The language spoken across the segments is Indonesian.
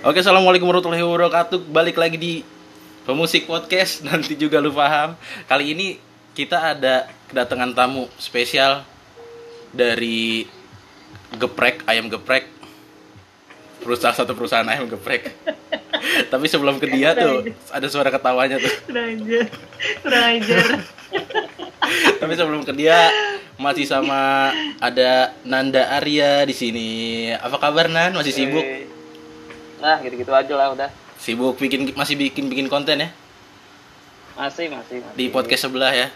Oke, assalamualaikum warahmatullahi wabarakatuh. Balik lagi di Pemusik Podcast. Nanti juga lu paham. Kali ini kita ada kedatangan tamu spesial dari geprek ayam geprek. Perusahaan satu perusahaan ayam geprek. Tapi sebelum ke dia tuh ada suara ketawanya tuh. Tapi sebelum ke dia masih sama ada Nanda Arya di sini. Apa kabar Nan? Masih sibuk? Eh, Nah, gitu-gitu aja lah udah. Sibuk bikin masih bikin bikin konten ya Masih, masih, masih. di podcast sebelah ya.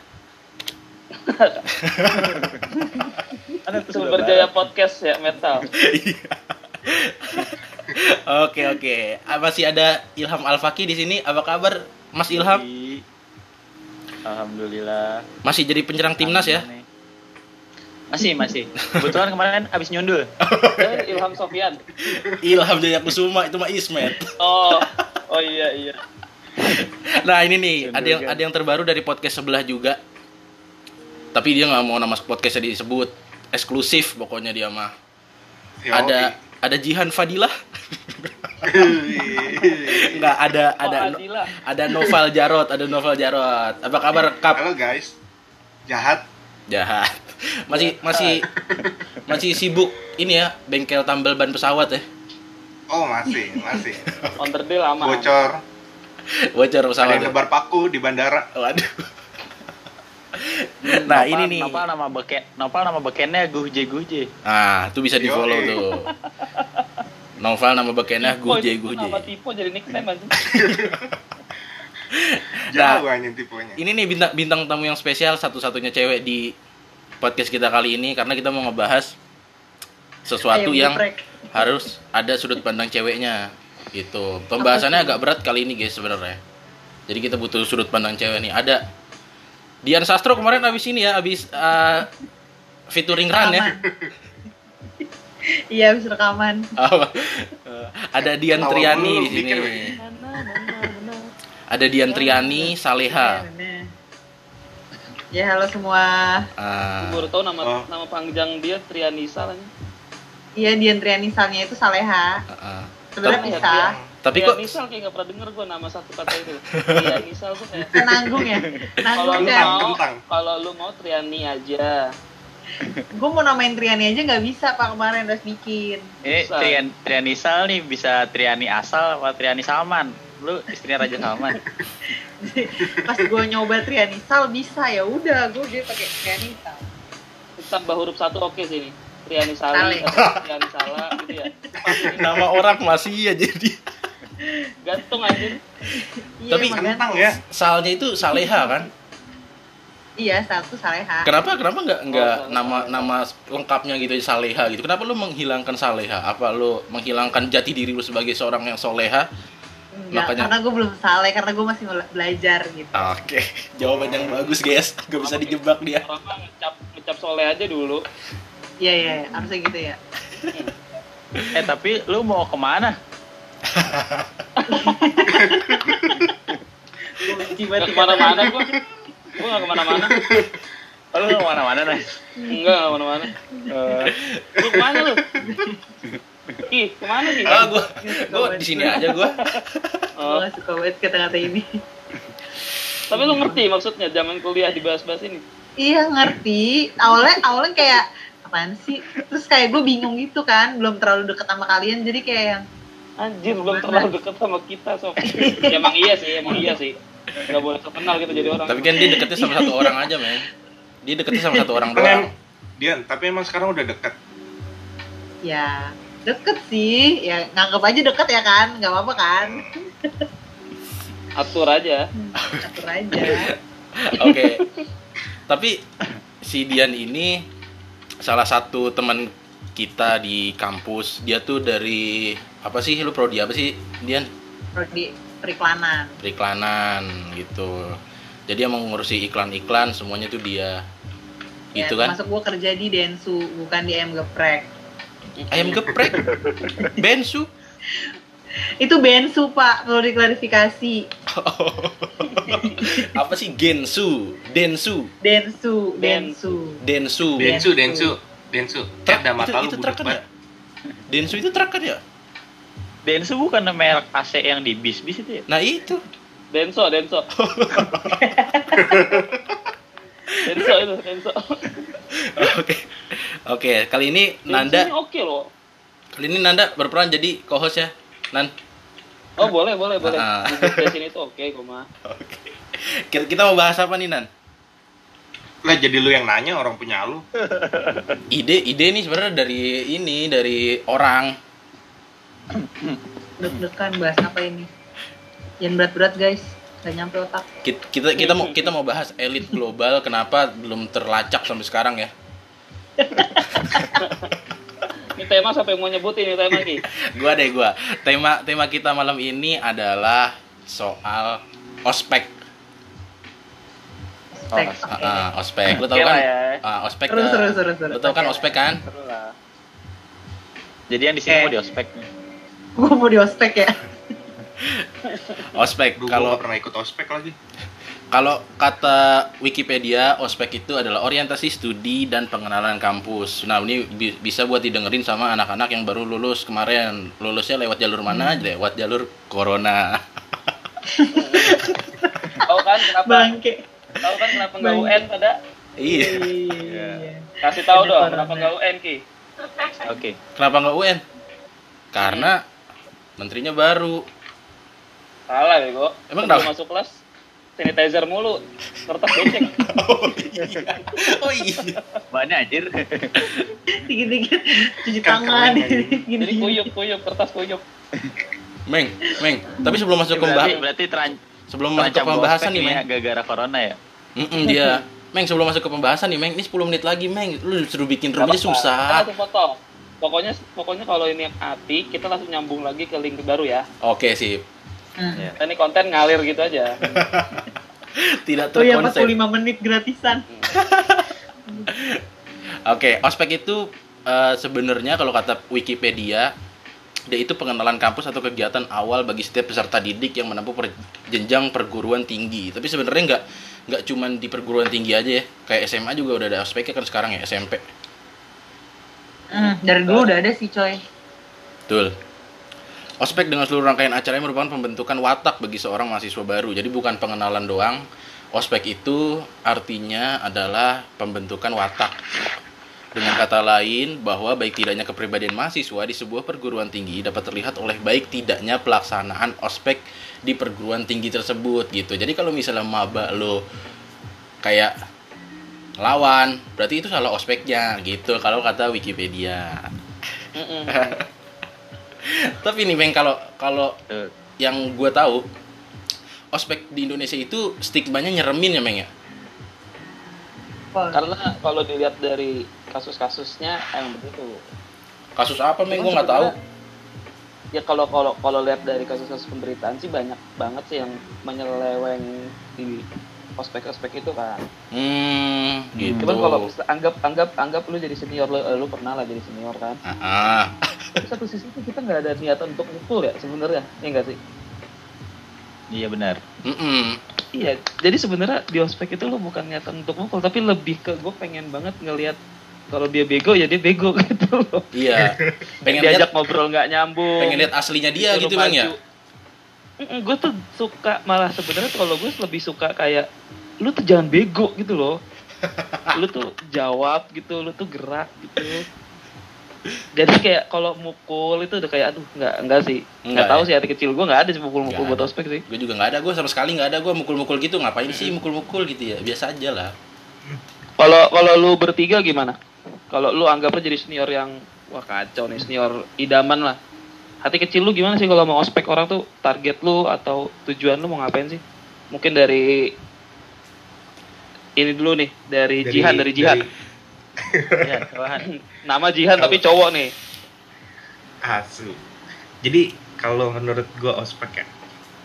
Sumber Jaya Podcast ya, metal. Oke oke. Ah, Masih ada Ilham Alfaki di sini. Apa kabar Mas Ilham? Alhamdulillah. Masih jadi penyerang timnas ya? Masih, masih. Kebetulan kemarin abis nyundul. Ilham Sofyan. Ilham Jaya Kusuma itu mah Ismet. Oh, oh iya iya. Nah ini nih ada yang kan? ada yang terbaru dari podcast sebelah juga. Tapi dia nggak mau nama podcastnya disebut eksklusif pokoknya dia mah. Ada ada Jihan Fadilah. Nggak ada ada Oh, Adilah. ada Noval Jarot, ada Noval Jarot. Apa kabar Kap? Halo guys, jahat. Jahat. Masih masih masih sibuk ini ya bengkel tambal ban pesawat ya. Oh masih, masih. Onderdil lama. Bocor. Bocor Ada pesawat. yang nebar paku di bandara. Waduh. Nah, ini nih. Nopal nama beken, Nopal nama bekennya Guhje Guhje. Ah, itu bisa di follow tuh. Novel nama bekennya Tipe Guje Guje. Nama Tipo jadi nickname aja. Nah, Jauh anjing tipunya. Ini nih bintang bintang tamu yang spesial satu-satunya cewek di podcast kita kali ini karena kita mau ngebahas sesuatu Ayam yang geprek. harus ada sudut pandang ceweknya gitu. Pembahasannya agak berat kali ini guys sebenarnya. Jadi kita butuh sudut pandang cewek nih. Ada Dian Sastro kemarin abis ini ya, abis uh, featuring Ran ya. Iya, habis rekaman. Eh, ada Dian Triani di sini. Ada Dian Triani Saleha. Ya, halo semua. Ah, Baru tahu nama Oh. nama panjang dia Trianisa lah. Iya, Dian Trianisalnya itu Saleha. ah, ah. Sebenarnya Tapi- pisah. Tapi kok Trianisal kayak gak pernah denger gue nama satu kata itu. Trianisal tuh kayak Kan nanggung ya. kalau Nanggung lu kan. mau kalau lu mau Triani aja. Gue mau namain Triani aja nggak bisa pak kemarin harus bikin. Ini Bisa. Trian, Trianisal nih bisa Triani asal apa Triani Salman. Lu istrinya Raja Salman. Pas gue nyoba Trianisal bisa ya udah gue dia pakai Trianisal. Tambah huruf satu oke sih ini. Triani Sale. Sali, atau Triani Sala gitu ya. Pas ini nama orang masih ya jadi. gantung anjir. Iya, Tapi Kentang kan. ya. Salnya itu Saleha kan? Iya, satu Saleha. Kenapa kenapa nggak nggak Oh, nama Saleha. nama lengkapnya gitu Saleha gitu? Kenapa lu menghilangkan Saleha? Apa lu menghilangkan jati diri lu sebagai seorang yang soleha? Enggak, Makanya- karena gue belum saleh, karena gue masih bela- belajar gitu. Oke, jawaban yang bagus guys. Gak bisa dijebak dia. Orang ngecap ngecap soleh aja dulu. Iya, iya, harusnya gitu ya. eh tapi lu mau ke mana? Gue Gak ke mana-mana gua. Gua gak ke mana-mana. Oh, lu mau ke mana-mana nih? Enggak, gak ke mana-mana. Eh, Lu ke mana lu? Ih, ke mana sih? Ah, gua gua di sini aja gua. Gue Oh, gak suka banget kata-kata ini. tapi lu ngerti maksudnya zaman kuliah dibahas-bahas ini? Iya ngerti. Awalnya awalnya kayak apaan sih? Terus kayak gue bingung gitu kan, belum terlalu deket sama kalian, jadi kayak yang Anjir, belum terlalu dekat sama kita, Sob. Ya, emang iya sih, emang iya sih. Gak boleh terkenal kita jadi orang. Tapi kan dia deketnya sama satu orang aja, men. Dia deketnya sama satu orang doang. Dian, tapi emang sekarang udah deket. ya deket sih, ya nganggap aja deket ya kan, nggak apa-apa kan? Atur aja. Atur aja. Oke. Tapi si Dian ini salah satu teman kita di kampus. Dia tuh dari apa sih? Lu prodi apa sih, Dian? Prodi periklanan. Periklanan gitu. Jadi yang mengurusi iklan-iklan semuanya tuh dia. Ya, Gitu kan? Masuk gue kerja di Densu, bukan di M Geprek. Ayam geprek. Bensu. Itu Bensu pak, perlu diklarifikasi. apa sih Gensu? Densu. Densu, Densu. Densu. Densu. Densu, Densu, Densu. Truk, Ada mata itu, lu itu truk kan ya? Densu itu truk kan ya? Densu bukan merek AC yang di bis-bis itu ya? Nah itu. Denso, Denso. Denso itu, Denso. Oke. Oke, kali ini Nanda oke loh. kali ini Nanda berperan jadi co-host ya. Nan. Oh boleh, boleh, boleh. Ah. Di sini tuh oke, kok mah. Oke. Kita, kita mau bahas apa nih Nan? Lah jadi lu yang nanya orang punya lu. Ide ide nih sebenarnya dari ini dari orang. Deg-degan bahas apa ini? Jangan berat-berat guys, gak nyampe otak. Kita kita, kita mau kita mau bahas elit global kenapa belum terlacak sampai sekarang ya. Ini tema siapa yang mau nyebutin ini tema Ki? Gua deh gua. Tema tema kita malam ini adalah soal ospek. Ospek, Ah, oke. ah, ospek. Lu tahu Oke kan? ya. Ah, ospek. Seru, ah, seru, seru, seru. Lu tahu kan ospek kan? Jadi yang di sini Eh. mau di ospek nih. Gue mau di ospek ya. Ospek. Kalau gua pernah ikut ospek lagi. Kalau kata Wikipedia, ospek itu adalah orientasi studi dan pengenalan kampus. Nah, ini bi- bisa buat didengerin sama anak-anak yang baru lulus kemarin. Lulusnya lewat jalur mana? Lewat jalur corona. Tahu kan kenapa? Bangke. Tahu kan kenapa nggak. UN pada? iya. Iya. Kasih tahu dong corona. kenapa nggak UN Ki? Oke. Kenapa nggak UN? Karena menterinya baru. Salah bego. Emang Sebelum kenapa? masuk kelas sanitizer mulu, kertas becek. Oh iya. Oh iya. Banyak anjir. Dikit-dikit cuci Kan tangan. Gini. Jadi kuyup, kuyup, kertas kuyup. Meng, Meng. Tapi sebelum masuk ke berarti, pembahasan, berarti teran, sebelum masuk ke pembahasan nih, ini ya, Meng. gara-gara corona ya? Mm-mm, dia. Meng, sebelum masuk ke pembahasan nih, Meng. Ini 10 menit lagi, Meng. Lu suruh bikin roomnya. Kita susah. foto. Pokoknya pokoknya kalau ini hati, kita langsung nyambung lagi ke link baru ya. Oke, sip. Hmm. Ya. Nah, ini konten ngalir gitu aja. Tidak Oh ya terkonsep. 45 menit gratisan. Oke, ospek itu eh, sebenarnya kalau kata Wikipedia dia itu pengenalan kampus atau kegiatan awal bagi setiap peserta didik yang menempuh per- jenjang perguruan tinggi. Tapi sebenarnya nggak nggak cuman di perguruan tinggi aja ya. Kayak SMA juga udah ada ospeknya kan sekarang ya SMP. Hmm, dari dulu udah ada sih coy. Betul. Ospek dengan seluruh rangkaian acaranya merupakan pembentukan watak bagi seorang mahasiswa baru. Jadi bukan pengenalan doang. Ospek itu artinya adalah pembentukan watak. Dengan kata lain, bahwa baik tidaknya kepribadian mahasiswa di sebuah perguruan tinggi dapat terlihat oleh baik tidaknya pelaksanaan ospek di perguruan tinggi tersebut gitu. Jadi kalau misalnya maba lo kayak lawan, berarti itu salah ospeknya gitu kalau kata Wikipedia. Tapi nih Meng kalau kalau Tuh. yang gue tahu ospek di Indonesia itu stigmanya nyeremin ya Meng ya. Karena kalau dilihat dari kasus-kasusnya emang begitu. Kasus apa Meng gue nggak tahu. Ya kalau kalau kalau lihat dari kasus-kasus pemberitaan sih banyak banget sih yang menyeleweng di ospek-ospek itu kan. Hmm, gitu. Cuman kalau anggap anggap anggap lu jadi senior lu, lu pernah lah jadi senior kan. Ah. Tapi satu sisi tuh kita nggak ada niatan untuk mukul ya sebenarnya, ya enggak sih? Iya benar. Mm-mm. Iya, jadi sebenarnya di ospek itu lu bukan niatan untuk mukul, tapi lebih ke gue pengen banget ngelihat kalau dia bego ya dia bego gitu loh. Iya. Pengen diajak lihat ngobrol nggak nyambung. pengen lihat aslinya dia disuruh gitu Bang ya. Gue tuh suka malah sebenarnya kalau gue lebih suka kayak lu tuh jangan bego gitu loh. lu tuh jawab gitu, lu tuh gerak gitu. Jadi kayak kalau mukul itu udah kayak aduh nggak nggak sih nggak tahu ya? sih hati kecil gue nggak ada sih mukul-mukul buat ospek sih. Gue juga nggak ada, gue sama sekali nggak ada, gue mukul-mukul gitu ngapain sih mukul-mukul gitu ya, biasa aja lah. Kalau kalau lu bertiga gimana? Kalau lu anggapnya jadi senior yang wah kacau nih senior idaman lah. Hati kecil lu gimana sih kalau mau ospek orang tuh target lu atau tujuan lu mau ngapain sih? Mungkin dari ini dulu nih dari, Jihan dari Jihan. Ya, cobahan. Nama Jihan tapi cowok nih. Asu. Jadi kalau menurut gua ospek ya.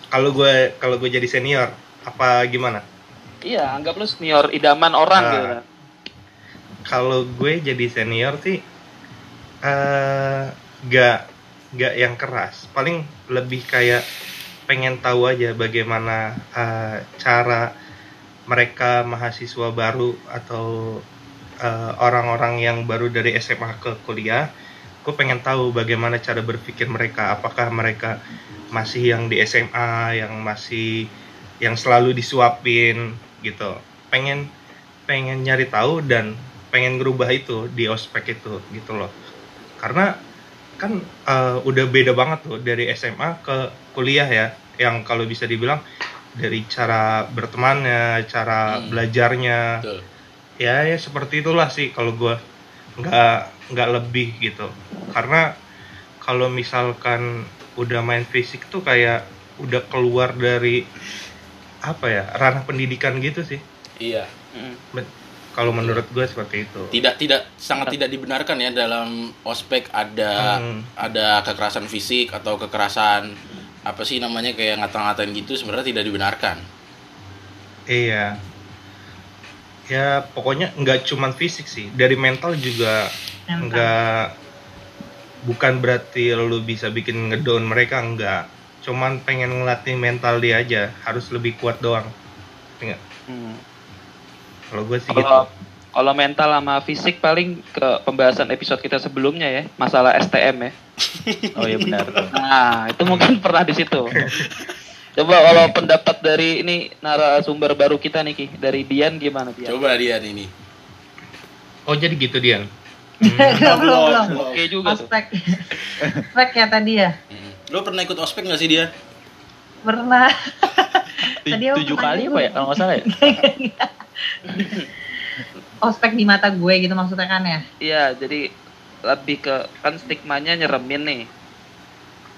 Kalau gue kalau gue jadi senior apa gimana? Iya, anggap lu senior idaman orang Ah. gitu kan. Kalau gue jadi senior sih eh gak gak yang keras. Paling lebih kayak pengen tahu aja bagaimana eh, cara mereka mahasiswa baru atau eh, orang-orang yang baru dari SMA ke kuliah. Gue pengen tahu bagaimana cara berpikir mereka. Apakah mereka masih yang di SMA yang masih yang selalu disuapin gitu. Pengen pengen nyari tahu dan pengen ngerubah itu di ospek itu gitu loh. Karena kan eh, udah beda banget tuh dari SMA ke kuliah ya yang kalau bisa dibilang dari cara bertemannya cara Hmm. belajarnya Betul. ya ya seperti itulah sih kalau gue nggak nggak lebih gitu karena kalau misalkan udah main fisik tuh kayak udah keluar dari apa ya ranah pendidikan gitu sih Iya. Mm. Kalau menurut gue seperti itu Tidak tidak sangat tidak dibenarkan ya dalam ospek ada Hmm. ada kekerasan fisik atau kekerasan apa sih namanya kayak ngata-ngatain gitu sebenarnya tidak dibenarkan. iya ya pokoknya nggak cuman fisik sih dari mental juga Mental. nggak bukan berarti lu bisa bikin ngedown mereka enggak cuman pengen ngelatih mental dia aja harus lebih kuat doang nggak? Hmm. Kalau gue sih gitu Kalau mental sama fisik paling ke pembahasan episode kita sebelumnya ya, masalah STM ya. Oh iya benar. Nah, itu mungkin pernah di situ. Coba kalau pendapat dari ini narasumber baru kita nih Ki, dari Dian gimana Dian? Coba dia ini. oh jadi gitu Dian belum belum belum Oke juga ospek ospek ya tadi ya Hmm. Lo pernah ikut ospek nggak sih dia? pernah Tadi tujuh kali apa ya kalau nggak salah ya? ospek di mata gue gitu maksudnya kan ya Iya, jadi lebih ke kan stigmanya nyeremin nih.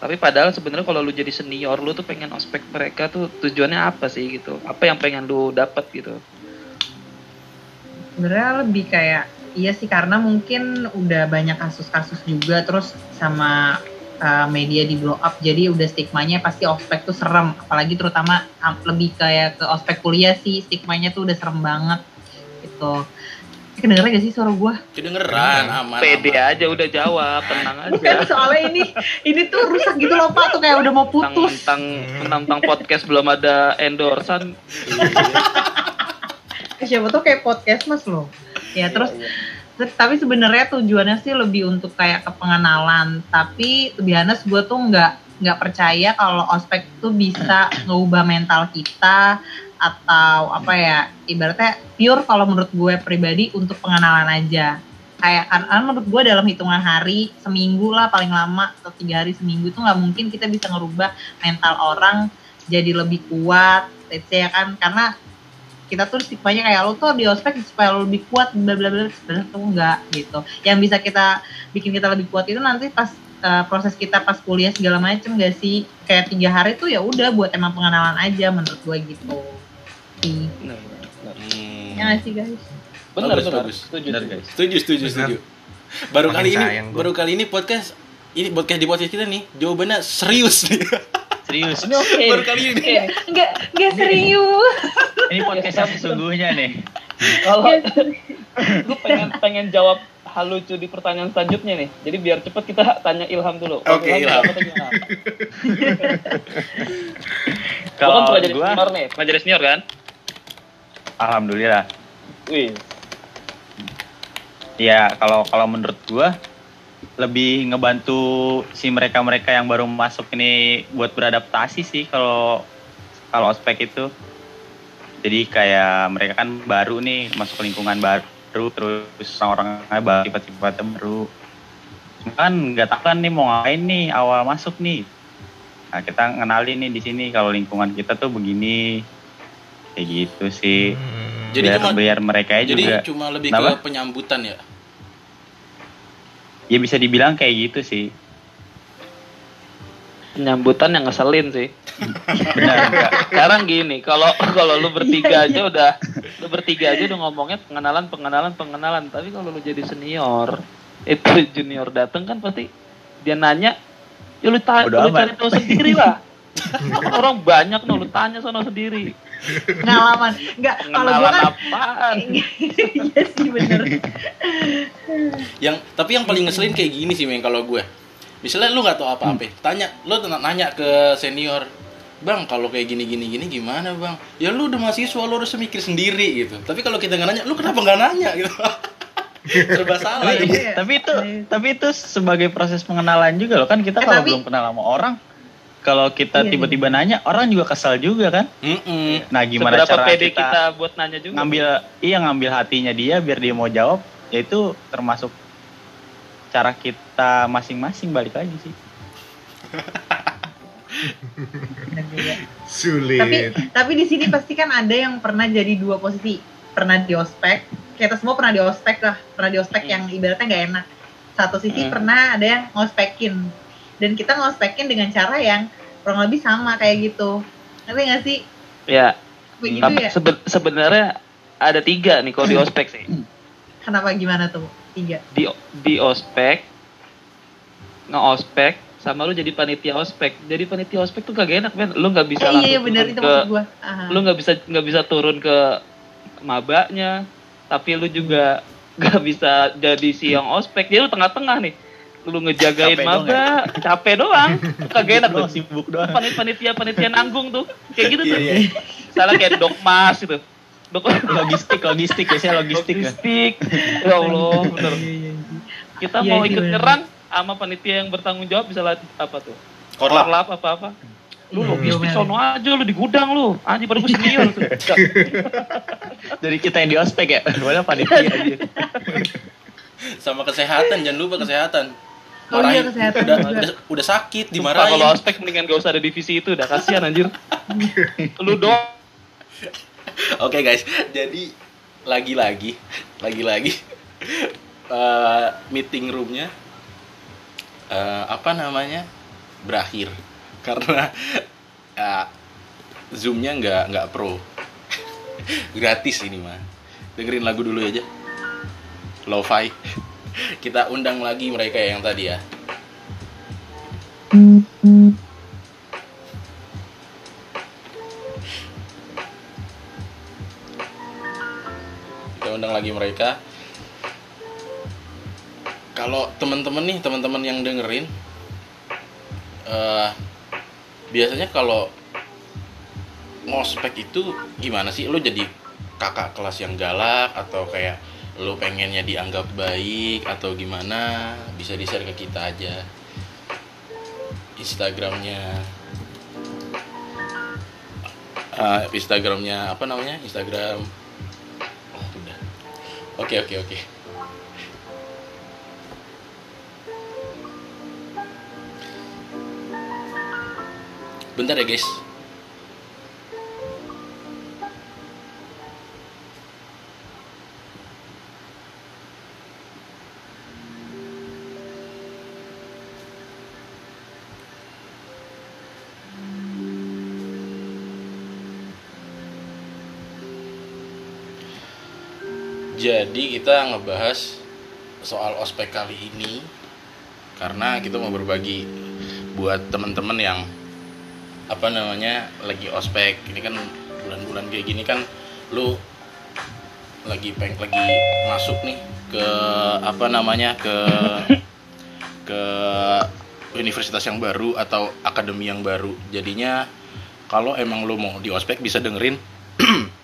Tapi padahal sebenarnya kalau lu jadi senior, lu tuh pengen ospek mereka tuh tujuannya apa sih gitu? Apa yang pengen lu dapat gitu? sebenarnya lebih kayak iya sih karena mungkin udah banyak kasus-kasus juga terus sama uh, media di blow up jadi udah stigmanya pasti ospek tuh serem apalagi terutama um, lebih kayak ke ospek kuliah sih stigmanya tuh udah serem banget gitu kedengeran gak sih suara gue? Kedengeran aman. Pede aman. aja udah jawab, tenang Bukan aja. soalnya ini ini tuh rusak gitu loh pak tuh kayak udah mau putus Tentang tentang podcast belum ada endorsan. siapa tuh kayak podcast mas loh ya terus terus- tapi sebenarnya tujuannya sih lebih untuk kayak kepengenalan tapi be honest gue tuh nggak nggak percaya kalau ospek tuh bisa ngubah mental kita atau apa ya ibaratnya pure kalau menurut gue pribadi untuk pengenalan aja. Kayak kan menurut gue dalam hitungan hari seminggu lah paling lama atau tiga hari seminggu tuh nggak mungkin kita bisa ngerubah mental orang jadi lebih kuat let's say ya kan? Karena kita tuh stigmanya kayak lo tuh di ospek supaya lo lebih kuat bla bla bla sebenarnya tuh enggak gitu yang bisa kita bikin kita lebih kuat itu nanti pas uh, proses kita pas kuliah segala macem gak sih kayak tiga hari tuh ya udah buat emang pengenalan aja menurut gue gitu sih. Hmm. ya gak sih guys Bagus, bagus. Setuju, Benar setuju. guys. Setuju, setuju, Benar. setuju. Baru Makin kali ini, baru kali ini podcast ini podcast di podcast kita nih jawabannya serius nih. Serius. Ini oke. Baru kali ini. enggak enggak serius Ini podcast yang sesungguhnya nih. Kalau gue pengen pengen jawab hal lucu di pertanyaan selanjutnya nih. Jadi biar cepet kita tanya Ilham dulu. Oke, Ilham. atau gimana? Gua kan Kalau pernah jadi gua, senior nih, pernah jadi senior kan? alhamdulillah. Wih, Ya kalau kalau menurut gua lebih ngebantu si mereka-mereka yang baru masuk ini buat beradaptasi sih kalau kalau ospek itu. Jadi kayak mereka kan baru nih masuk ke lingkungan baru terus orang-orangnya baru sifat-sifatnya baru. Cuma kan nggak tahu kan nih mau ngapain nih awal masuk nih. Nah kita ngenalin nih di sini kalau lingkungan kita tuh begini kayak gitu sih. Hmm. Jadi biar, cuma- biar mereka Jadi juga cuma lebih Kenapa? ke penyambutan ya. Ya bisa dibilang kayak gitu sih. penyambutan yang ngeselin sih. Benar enggak? Sekarang gini, kalau kalau lu bertiga aja udah lu bertiga aja udah ngomongnya pengenalan, pengenalan, pengenalan. Tapi kalau lu jadi senior, itu junior dateng kan pasti dia nanya, ya lu, ta- lu cari tahu sendiri lah. Kan orang banyak no, lu tanya sono sendiri. pengalaman enggak kalau gue Pengenalan kan apaan? iya sih bener Yang tapi yang paling ngeselin kayak gini sih men kalau gue. Misalnya lu nggak tahu apa-apa, tanya lu nanya ke senior, Bang, kalau kayak gini gini gini gimana, Bang? Ya lu udah mahasiswa, lu harus mikir sendiri gitu. Tapi kalau kita nggak nanya, lu kenapa nggak nanya gitu? serba salah iya. tapi itu tapi itu sebagai proses pengenalan juga loh kan kita Eh, kalau tapi- belum kenal sama orang kalau kita Iya, tiba-tiba nanya orang juga kesal juga kan Mm-mm. nah gimana Seberapa cara pede kita, kita, buat nanya juga. ngambil iya ngambil hatinya dia biar dia mau jawab ya itu termasuk cara kita masing-masing balik lagi sih. Sulit. tapi tapi di sini pasti kan ada yang pernah jadi dua posisi pernah di ospek kita semua pernah di ospek lah pernah di ospek Hmm. yang ibaratnya nggak enak satu sisi Hmm. pernah ada yang ngospekin dan kita ngospekin dengan cara yang kurang lebih sama kayak gitu ngerti nggak sih Ya, begitu tapi ya sebe- sebenarnya ada tiga nih kalau di ospek sih. kenapa gimana tuh tiga Di di ospek, nge-ospek, sama lu jadi panitia ospek. Jadi panitia ospek tuh kagak enak, men. Lu nggak bisa Eh, iya iya turun itu ke, maksud gua Aha. lu nggak bisa nggak bisa turun ke mabaknya, tapi lu juga nggak bisa jadi si yang ospek. Jadi lu tengah-tengah nih. Lu ngejagain Capek doang maba, capek doang. Kagak enak tuh. sibuk doang. Panit- panitia panitia nanggung tuh. Kayak gitu tuh. Iya, iya. salah kayak dokmas gitu. Dok logistik logistik ya saya logistik ya? Logistik. Ya allah bener. kita Iya, mau iya, ikut bener. nyerang sama panitia yang bertanggung jawab bisa latih apa tuh? Korlap. korlap apa apa lu Iya, logistik iya, sono aja lu di gudang lu. Anjing pada gue senior tuh. Dari kita yang di ospek ya? Padahal panitia aja? Sama kesehatan, jangan lupa kesehatan. Oh iya, kesehatan udah, juga. udah, udah sakit Sumpah, dimarahin. kalau ospek mendingan gak usah ada divisi itu udah kasihan anjir lu doang Oke guys, jadi lagi-lagi, lagi-lagi eh, meeting roomnya eh, apa namanya berakhir karena eh, zoomnya nggak nggak pro, gratis ini mah. Dengerin lagu dulu aja, lo-fi. Kita undang lagi mereka yang tadi ya. kita undang lagi mereka kalau teman-teman nih teman-teman yang dengerin eh biasanya kalau ngospek itu gimana sih lu jadi kakak kelas yang galak atau kayak lu pengennya dianggap baik atau gimana bisa di share ke kita aja Instagramnya Eh, Instagramnya apa namanya Instagram Oh, udah. Oke, oke, oke. Bentar ya, guys. Jadi kita ngebahas soal ospek kali ini karena kita mau berbagi buat teman-teman yang apa namanya lagi ospek. Ini kan bulan-bulan kayak gini kan lu lagi peng lagi masuk nih ke apa namanya ke ke universitas yang baru atau akademi yang baru. Jadinya kalau emang lu mau di ospek bisa dengerin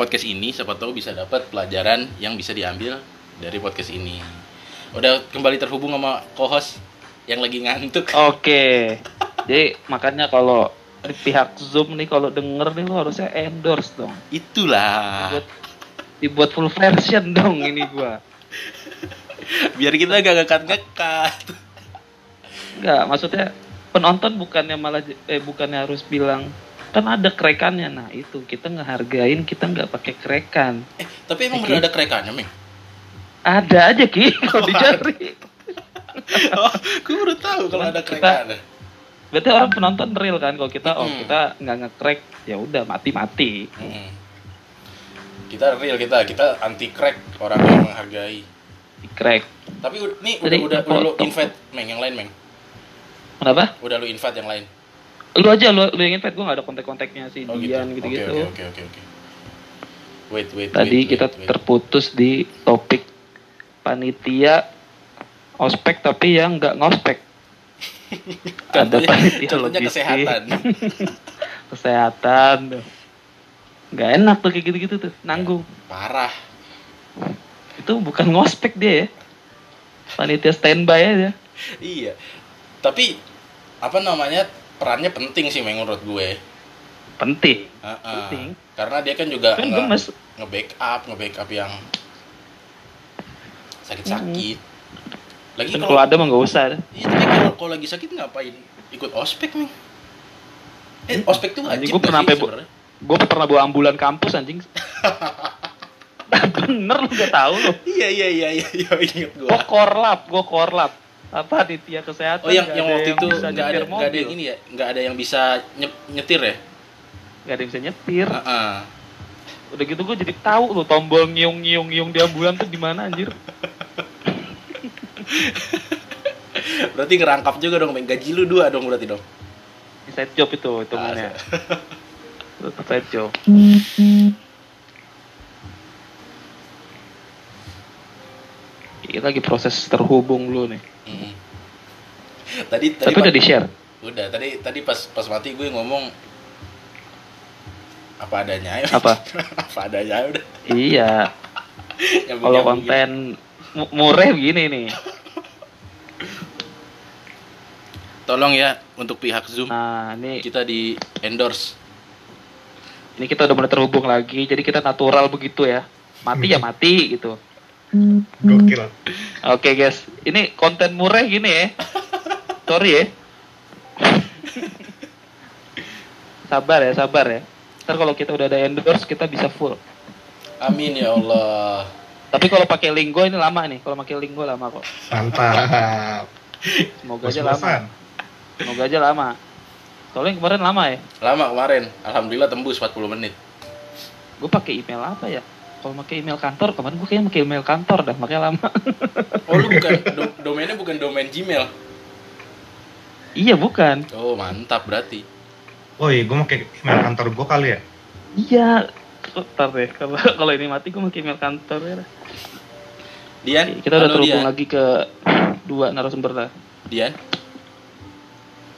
podcast ini siapa tahu bisa dapat pelajaran yang bisa diambil dari podcast ini. Udah kembali terhubung sama co-host yang lagi ngantuk. Oke. Jadi makanya kalau di pihak Zoom nih kalau denger nih lo harusnya endorse dong. Itulah. Buat dibuat full version dong ini gua. Biar kita gak ngekat-ngekat. Enggak, maksudnya penonton bukannya malah eh bukannya harus bilang kan ada kerekannya. Nah, itu kita ngehargain kita nggak pakai kerekan. Eh, tapi emang udah ada kerekannya, Meng? Ada aja Ki kalau dicari. oh, gue baru tahu kalau ada Kita- kerekannya. Berarti orang penonton real kan kalau kita oh Hmm. kita nggak ngekrek ya udah mati-mati. Mm. Kita real kita, kita anti crack orang yang menghargai. Dikrek. Tapi nih udah Jadi, udah, udah lu invite Meng yang lain, Meng. Kenapa? Udah lu invite yang lain. Lu aja lu lu yang invite gua nggak ada kontak-kontaknya si Oh gitu. Dian gitu-gitu. Oke, oke, oke, oke. Wait, wait, Tadi wait, kita wait, wait. terputus di topik panitia ospek tapi yang nggak ngospek. Ada panitia contohnya logistik. kesehatan. Kesehatan. Nggak enak tuh kayak gitu-gitu tuh, nanggung. Parah. Itu itu bukan ngospek dia ya. Panitia standby aja. iya tapi apa namanya perannya penting sih menurut gue Penting. Heeh. Penting. karena dia kan juga Kan nge- gemes. nge-backup nge-backup yang sakit-sakit lagi Dan kalau kalau ada mah nggak usah. iya, tapi kalau kalau lagi sakit ngapain ikut ospek nih eh ospek tuh Anjing, wajib nggak pernah sih? Gue pernah bawa ambulan kampus anjing. Bener lu gak tahu lu. iya iya iya iya iya inget Gue gua korlap, gue korlap. Apa panitia kesehatan? oh yang yang waktu itu bisa nggak ada nggak ada yang ini ya nggak ada yang bisa nye- nyetir ya Nggak ada yang bisa nyetir. Heeh. Udah gitu gue jadi tahu lu tombol nyiung nyiung nyiung di ambulan tuh di mana anjir. berarti ngerangkap juga dong Meng. gaji lu dua dong berarti dong Inside job itu hitungannya. Ah, Itu side job. Kita lagi proses terhubung lu nih. Tadi tadi Tapi udah di share. udah tadi tadi pas pas mati gue ngomong apa adanya Apa? apa adanya udah Iya. Kalau konten mu- murah begini nih. tolong ya untuk pihak zoom Nah, ini kita di endorse ini kita udah mulai terhubung lagi. Jadi kita natural begitu ya. Mati ya mati gitu. Gokil. Oke guys, ini konten murah gini ya. Sorry ya. sabar ya, sabar ya. Ntar kalau kita udah ada endorse kita bisa full. amin ya Allah Tapi kalau pakai linggo ini lama nih. Kalau pakai linggo lama kok. Mantap. Semoga aja lama. Semoga aja lama. Soalnya kemarin lama ya. lama kemarin alhamdulillah tembus 40 menit Gue pakai email apa ya? Kalau pakai email kantor, kemarin gue kayaknya pakai email kantor dah, makanya lama. oh lu bukan do- domainnya bukan domain Gmail iya bukan. oh mantap berarti Woi, gue pakai email kantor gue kali ya. Iya. Ntar deh, kalau kalau ini mati gue pakai email kantor ya. Dian Kita udah terhubung Dian. lagi ke dua narasumber lah. Dian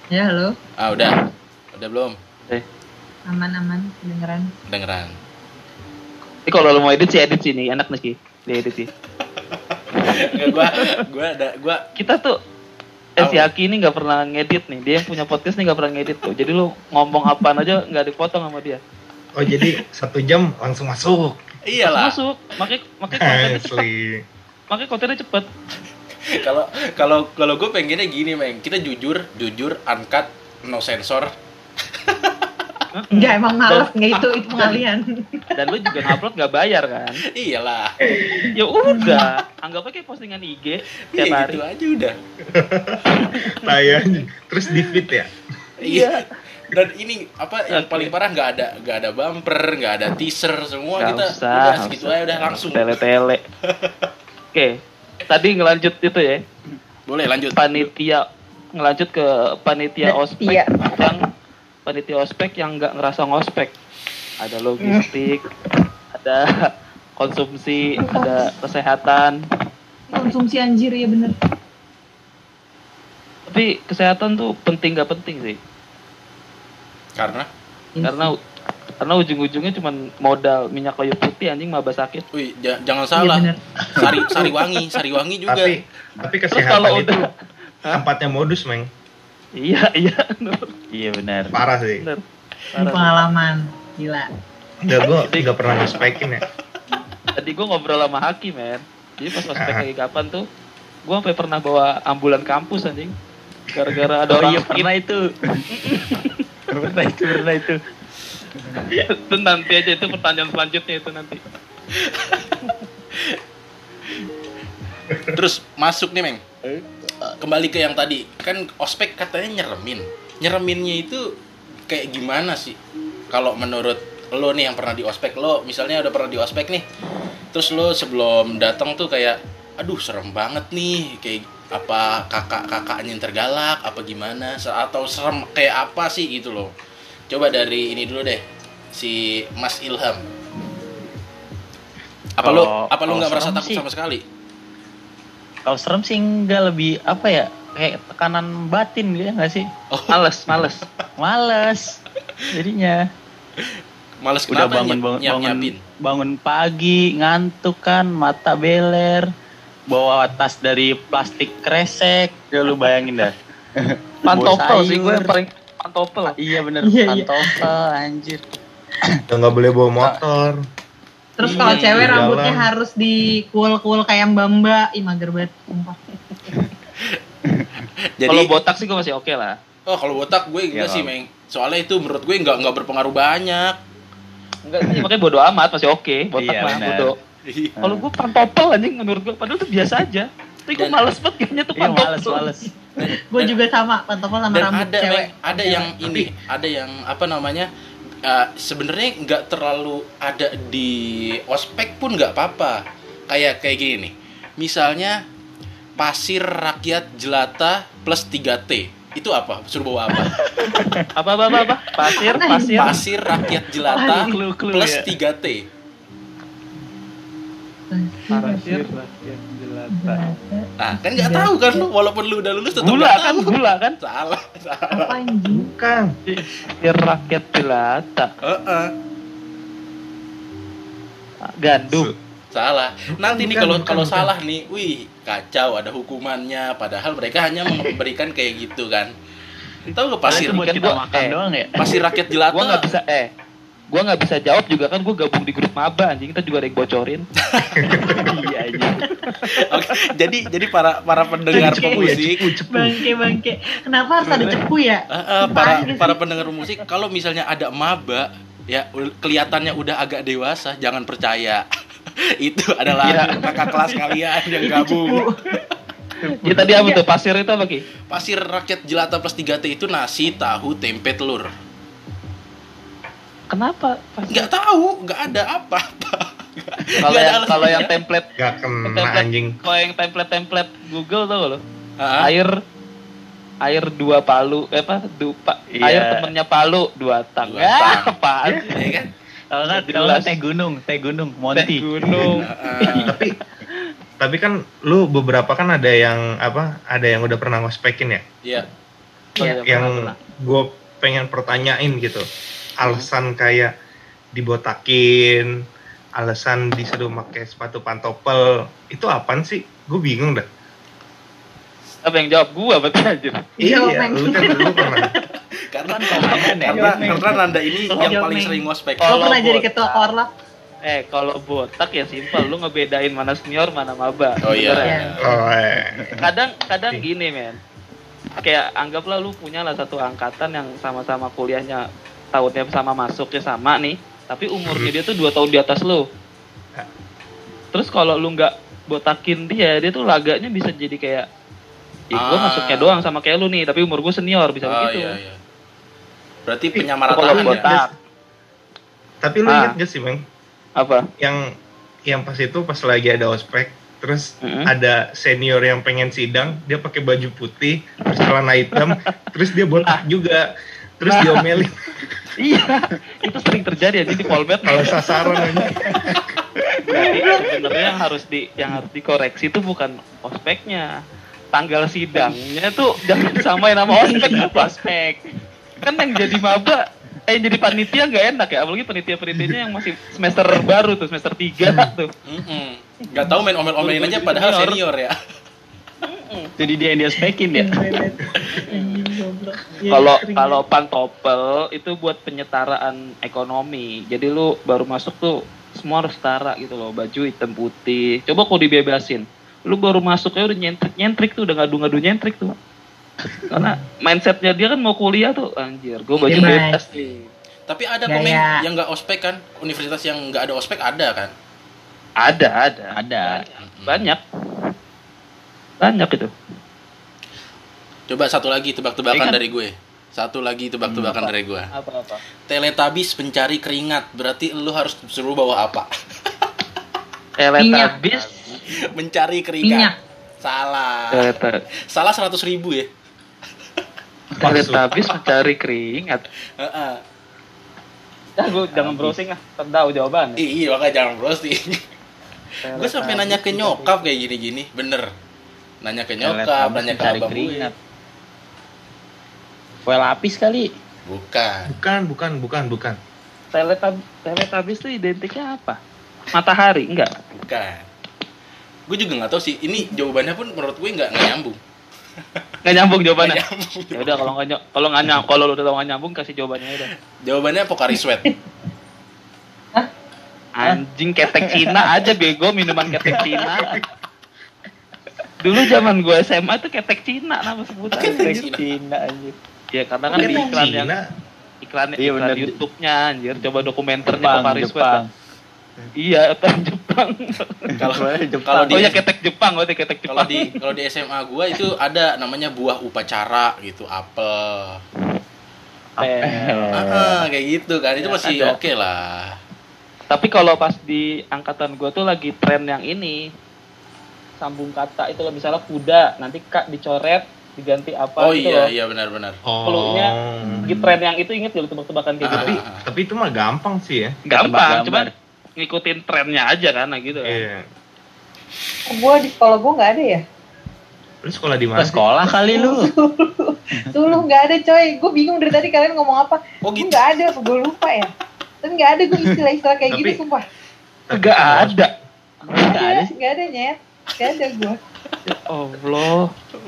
Ya halo, ah udah udah belum Eh, aman-aman kedengeran. dengeran Ini kalau lo mau edit sih edit sini, enak nih sih. Dia edit sih. Gua gua ada gua Kita tuh eh si? Aki ini nggak pernah ngedit nih. Dia yang punya podcast nih nggak pernah ngedit tuh. Jadi lu ngomong apaan aja nggak dipotong sama dia. Oh jadi satu jam langsung masuk. iyalah Masuk. Makanya makanya kontennya cepet. Asli. Makanya kontennya cepet. kalau kalau kalau gue pengennya gini meng kita jujur jujur uncut no sensor Enggak emang males nggak itu itu pengalian. Dan lu juga ngupload nggak bayar kan? iyalah Ya udah, anggap aja kayak postingan IG iya tiap hari. gitu aja udah Tayang. Terus di feed ya. iya dan ini apa yang paling parah nggak ada nggak ada bumper nggak ada teaser semua Nggak kita usah, udah nggak segitu usah. aja udah langsung Tele-tele. Oke, tadi ngelanjut itu ya. boleh lanjut Panitia ngelanjut ke panitia ospek Iya. Panitia ospek yang nggak ngerasa ngospek. Ada logistik, ada konsumsi, ada kesehatan. Konsumsi anjir ya bener. Tapi kesehatan tuh penting gak penting sih. karena Karena karena ujung-ujungnya cuma modal minyak kayu putih anjing mabah sakit. wih ja- jangan Iya salah bener. sari sariwangi sariwangi juga Tapi tapi Terus kesehatan kalau itu udah tempatnya modus, Meng. Iya, iya. Iya benar. Parah sih. Bener. Ini pengalaman gila. Enggak, gue nggak pernah ngespekin ya. Tadi gue ngobrol sama Hakim, men. Jadi pas ospek Ah. lagi kapan tuh, gue sampai pernah bawa ambulan kampus anjing. Gara-gara ada Oh orang iya pernah itu. pernah itu, pernah itu. itu nanti aja itu pertanyaan selanjutnya itu nanti. terus masuk nih meng kembali ke yang tadi. Kan ospek katanya nyeremin. Nyereminnya itu kayak gimana sih? Kalau menurut lo nih yang pernah di ospek lo misalnya udah pernah di ospek nih terus lo sebelum datang tuh kayak aduh serem banget nih kayak apa kakak kakaknya yang tergalak apa gimana atau serem kayak apa sih gitu loh. Coba dari ini dulu deh si Mas Ilham. Apa lo apa lo nggak merasa takut sih- sama sekali Kalau serem sih enggak lebih apa ya? Kayak tekanan batin gitu ya nggak sih? Oh. Males, males. Males. Jadinya. Males udah bangun bangun, nyiap- bangun, nyiapin? bangun pagi ngantuk kan mata beler bawa tas dari plastik kresek ya lu bayangin dah Pantopel sih gue yang paling pantopel. iya bener Iya, iya. pantopel anjir Udah nggak boleh bawa motor. Terus kalau Iya, cewek jalan. rambutnya harus di cool-cool kayak Mbak Mbak, ih mager banget, sumpah. Jadi Kalau botak sih gue masih oke lah. oh kalau botak gue enggak Iya, sih. Meng. Soalnya itu menurut gue enggak enggak berpengaruh banyak. Enggak sih, makanya bodo amat masih oke. Botak Iya, mah bodo. Kalau gue pantopel anjing menurut gue padahal tuh biasa aja. Tapi gue males banget kayaknya tuh iya pantopel. males males Gue juga sama, pantopel sama Dan rambut ada cewek. Meng, ada yang ini, ada yang apa namanya? Eh, sebenarnya nggak terlalu ada di ospek pun nggak apa-apa. Kayak kayak gini nih. Misalnya pasir rakyat jelata plus 3T. Itu apa? Suruh bawa apa? Apa apa apa apa? Pasir, pasir. Pasir rakyat jelata plus ya. 3T. Pasir. Nah, kan nggak tahu kan lu walaupun lu udah lulus tetap Gula kan, tahu. gula kan. Salah, salah. Apa anjing? Bukan. Pasir rakyat jelata. Heeh. Gandum. Salah. Nanti nih kalau kalau bukan. salah nih, wih, kacau ada hukumannya padahal mereka hanya memberikan kayak gitu kan. Tahu gak pasir itu buat kan kita gua- makan eh. doang ya pasir rakyat jelata? Gua nggak bisa eh gua nggak bisa jawab juga kan gue gabung di grup maba anjing kita juga ada yang bocorin iya aja Oke, jadi jadi para para pendengar Cepu ya, pemusik, Cepu, cepu. Bangke bangke. Kenapa harus ada cepu ya? eh, eh, para para pendengar musik, kalau misalnya ada maba ya kelihatannya udah agak dewasa, jangan percaya. Itu adalah Iya. kakak kelas kalian yang gabung. ya tadi apa tuh pasir itu apa ki Pasir rakyat jelata plus 3T itu nasi, tahu, tempe, telur. Kenapa Nggak tahu, nggak ada apa-apa. kalau Nggak yang kalau yang template Gak kena template anjing. kalau yang template template Google tau lo air air dua palu eh apa du, pa- Iya. air temennya palu dua tang Dua ya tang. apaan ya kan? kalau nggak nggak teh gunung teh gunung Monty gunung Ah, Tapi tapi kan lu beberapa kan ada yang apa? Ada yang udah pernah ngospekin ya? Iya. Iya. yang gue pengen pertanyain gitu alasan kayak dibotakin alasan disuruh pakai sepatu pantopel itu apaan sih gue bingung dah apa yang jawab gua berarti anjir iya Meng. lu kan lu pernah Karena komandan ya. karena, karena Nanda ini yang Jawab, paling Meng. sering ngospek. Lo Kalau pernah jadi ketua korlap? eh kalau botak ya simpel lu ngebedain mana senior mana maba Oh iya. Ya? oh eh. kadang kadang gini men kayak anggaplah lu punya lah satu angkatan yang sama-sama kuliahnya tahunnya sama masuknya sama nih tapi umurnya dia tuh dua tahun di atas lu terus kalau lu nggak botakin dia dia tuh laganya bisa jadi kayak Ih, gua Ah. masuknya doang sama kayak lu nih tapi umur gue senior bisa Oh begitu iya iya. Berarti kalau penyamarataan ya. botak tapi lu Ah. inget gak sih Meng apa yang yang pas itu pas lagi ada ospek terus Mm-mm. ada senior yang pengen sidang dia pakai baju putih terus celana hitam terus dia botak juga terus Nah. diomelin iya itu sering terjadi ya di polmed kalau sasaran aja Berarti sebenarnya yang harus di yang harus dikoreksi itu bukan ospeknya. Tanggal sidangnya tuh jangan samain sama ospek itu ospek. Kan yang jadi maba eh yang jadi panitia nggak enak ya apalagi panitia-panitianya yang masih semester baru tuh semester 3 tuh Mm-mm. Nggak tahu main omel-omelin aja padahal senior ya. Jadi dia yang dia spekin ya. Iya, kalau kalau pantopel itu buat penyetaraan ekonomi. Jadi lu baru masuk tuh semua harus setara gitu loh baju hitam putih. Coba kau dibebasin lu baru masuk ya udah nyentrik nyentrik tuh udah ngadu-ngadu nyentrik tuh. Karena mindsetnya dia kan mau kuliah tuh anjir gue baju Iya, bebas nih. Tapi ada Gaya. komen yang nggak ospek kan? Universitas yang nggak ada ospek ada kan? ada ada. Ada. Banyak banyak itu Coba satu lagi tebak-tebakan Iya kan? dari gue. Satu lagi tebak-tebakan Hmm, dari gue. apa apa Teletubbies pencari keringat. Berarti lu harus suruh bawa apa? teletabis mencari Minyak. keringat. Salah. teleta- Salah 100 ribu ya. teletabis mencari keringat Heeh. ya gue jangan browsing ah tahu jawaban Iya, makanya jangan browsing. gue sampai nanya ke nyokap kayak gini-gini, bener. Nanya ke nyokap, nanya ke abang gue. keringat. kue lapis kali Bukan. bukan bukan bukan bukan teletab teletabis itu identiknya apa matahari enggak Bukan. Gue juga nggak tahu sih. Ini jawabannya pun menurut gue nggak nyambung. nggak nyambung jawabannya nyambung. ya udah kalau nggak kalau nggak nyambung kalau lu udah nggak nyambung kasih jawabannya udah Jawabannya Pocari Sweat. anjing ketek Cina aja bego minuman ketek Cina dulu zaman gue SMA itu ketek Cina nama sebutannya Ketek anjir. Cina anjir. ya karena kan di iklan yang Cina iklan Iya, iklan bener. YouTube-nya anjir coba dokumenternya Jepang, Sweat Jepang. iya yang Jepang Kalau Jepang. kalau di oh ya ketek Jepang berarti ketek kalau Jepang di kalau di SMA gua itu ada namanya buah upacara gitu, apel. Eh, Ah, kayak gitu kan. Itu Ya, masih oke lah. Tapi kalau pas di angkatan gue tuh lagi tren yang ini sambung kata itu loh misalnya kuda nanti kak dicoret diganti apa Oh gitu iya loh. iya benar-benar. oh Pelunya Di tren yang itu inget gak lu tebak-tebakan kayak gitu? tapi Ah. tapi itu mah gampang sih ya Gampang, gambar. ngikutin trennya aja kan nah gitu. iya Gue di sekolah gue nggak ada ya. lu sekolah di mana sekolah kali lu. Suluh nggak ada coy. Gue bingung dari tadi kalian ngomong apa. Oh Gue gitu. nggak ada, gue lupa ya. Tapi nggak ada gue istilah-istilah kayak Tapi- gitu sumpah. Semua ada. Nggak ada, nggak ada nyet. Nggak ada gue. Allah.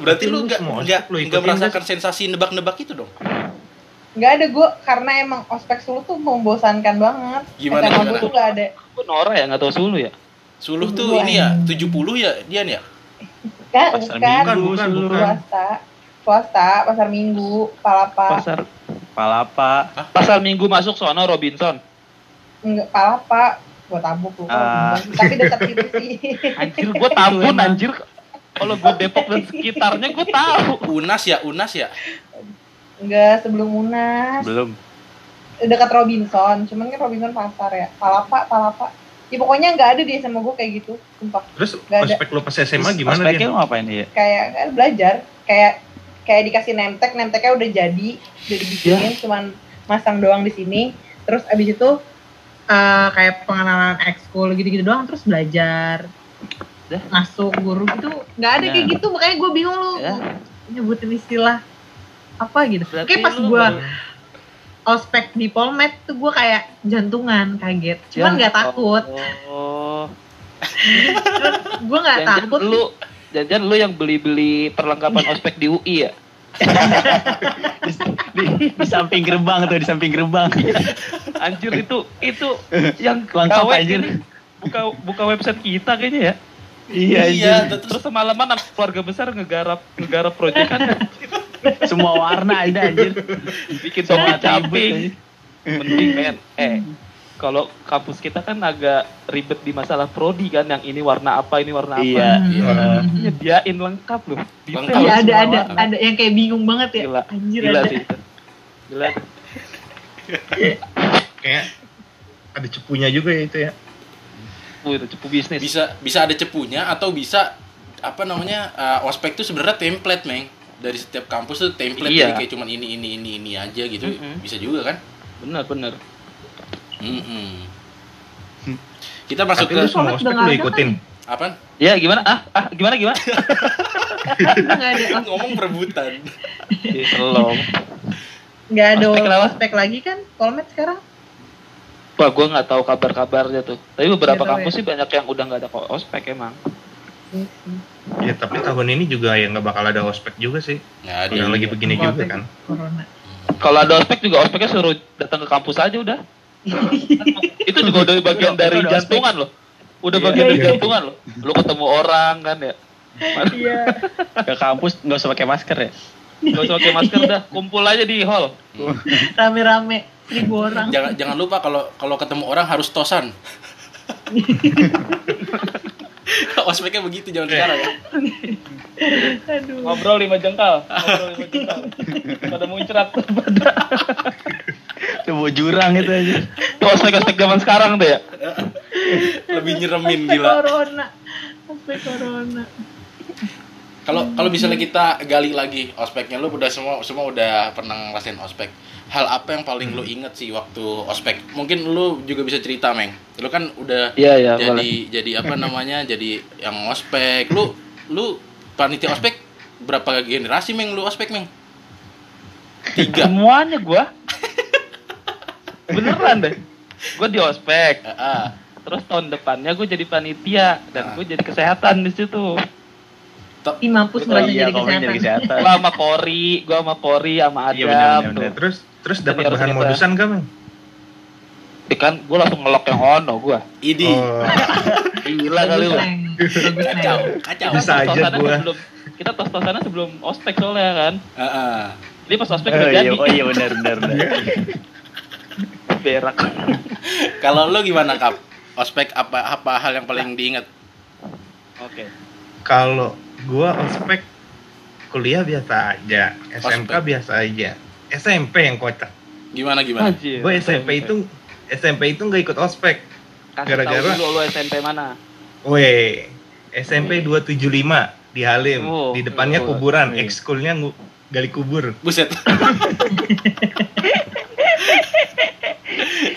Berarti lu nggak nggak ikutin merasakan sensasi nebak-nebak itu dong? Nggak ada gue karena emang ospek Suluh tuh membosankan banget. Gimana, SMA gimana? gue tuh nggak ada. Aku Nora ya nggak tahu Sulu ya. Suluh tuh Dua. ini ya 70 ya Dian ya? Kan, Pasar bukan. bukan bukan Suluh. bukan Swasta. Swasta, pasar minggu, palapa. Pasar Palapa. pasar Minggu masuk sono Robinson. Enggak, palapa. Gue tabuk lu. Ah. Tapi dekat situ sih. Anjir gua Tambun anjir. Kalau gue Depok dan sekitarnya gue tahu. Unas ya, Unas ya. Enggak, sebelum Unas. Belum. dekat Robinson, cuman kan Robinson pasar ya. Palapa, palapa. Ya pokoknya nggak ada di SMA gue kayak gitu, sumpah. terus Nggak ada. ospek lu pas SMA gimana dia lu ngapain ya? Kayak kan belajar, kayak kayak dikasih nemtek, nemteknya udah jadi, udah dibikinin, Ya. cuman masang doang di sini. Terus abis itu eh, kayak pengenalan ekskul gitu-gitu doang, terus belajar. Dah. Masuk guru gitu, nggak ada Ya. kayak gitu, makanya gue bingung lu Ya. nyebutin istilah apa gitu. Berarti Kayak pas gue ospek di Polmed tuh gue kayak jantungan kaget cuman Ya. nggak takut Oh. gue nggak takut lu Jangan lu yang beli-beli perlengkapan ospek di UI ya? Di, di samping gerbang tuh, di samping gerbang. Anjir itu itu yang Lengkap, anjir. ini buka buka website kita kayaknya ya. iya, Iya, iya. terus semalaman anak keluarga besar ngegarap ngegarap proyek kan Semua warna ada anjir. bikin Semua caping. anjir. Mending men. Eh, kalau kampus kita kan agak ribet di masalah prodi kan yang ini warna apa, ini warna apa. Iya. Iya. iya. Nyediain lengkap loh. Lengkap. Iya ada semua ada warna. ada yang kayak bingung banget ya Gila. anjir Gila ada sih itu. Gila. kayak ada cepunya juga ya itu ya Wih, itu cepu bisnis. bisa bisa ada cepunya atau bisa apa namanya uh, ospek tuh sebenarnya template meng dari setiap kampus tuh template Iya. jadi kayak cuman ini ini ini ini aja gitu Mm-mm. bisa juga kan Bener bener. Mm-mm. kita masuk tapi ke semua ospek lu ikutin apa Ya gimana? Ah, ah gimana gimana? nggak ada os- ngomong perebutan Belum. nggak ada Ospek ospek lagi kan Polmed sekarang Wah, gue nggak tahu kabar-kabarnya tuh. Tapi beberapa tahu kampus ya. sih banyak yang udah nggak ada ospek emang. ya tapi tahun ini juga ya nggak bakal ada ospek juga sih ada udah lagi begini juga kan corona Kalau ada ospek juga ospeknya suruh datang ke kampus aja udah. Itu juga udah bagian Itu dari udah jantungan loh. Udah Iya. bagian dari Iya. jantungan loh. Lu ketemu orang kan ya. iya Ke kampus nggak usah pakai masker ya? Gak usah pakai masker dah, kumpul aja di hall. rame-rame seribu orang jangan jangan lupa kalau kalau ketemu orang harus tosan ospeknya begitu jangan sekarang ya aduh Ngobrol lima jengkal. Ngobrol lima jengkal. Pada muncrat pada. Coba jurang itu aja. Itu ospek-ospek zaman sekarang tuh ya. lebih nyeremin ospek gila. corona. Ospek corona. Kalau kalau misalnya kita gali lagi ospeknya lu udah semua semua udah pernah ngerasain ospek. Hal apa yang paling lu inget sih waktu ospek? Mungkin lu juga bisa cerita meng. Lu kan udah Iya, iya, jadi jadi apa namanya jadi yang ospek. Lu lu panitia ospek berapa generasi meng? Lu ospek meng? Tiga. Semuanya gua. Beneran deh. gue di ospek. Ah, ah. Terus tahun depannya gue jadi panitia dan Ah. gue jadi kesehatan di situ. Ih mampus Oh ngerasa iya, jadi kesehatan. kesehatan. Gua sama Kori, gua sama Kori sama Adam. Iya, bener, bener, tuh. bener. Terus terus dapat bahan kita. modusan kan? Bang? Eh, kan gue langsung ngelok yang ono gua. Idi. Oh, Gila kali lu. Kacau, kacau. Bisa aja sebelum kita tos-tosannya sebelum ospek soalnya kan. Ah, ah. Jadi pas ospek Oh udah iya, jadi oh iya benar benar benar. berak. Kalau lu gimana, Kap? Ospek apa apa hal yang paling diingat? Oke. kalau gua ospek kuliah biasa aja, SMK Ospek. biasa aja. SMP yang kocak. Gimana gimana? Gue SMP itu SMP itu nggak ikut ospek. Gara-gara- dulu lu SMP mana. Weh, SMP 275 di Halim. Oh, di depannya oh, kuburan, iya. ekskulnya gali kubur. Buset.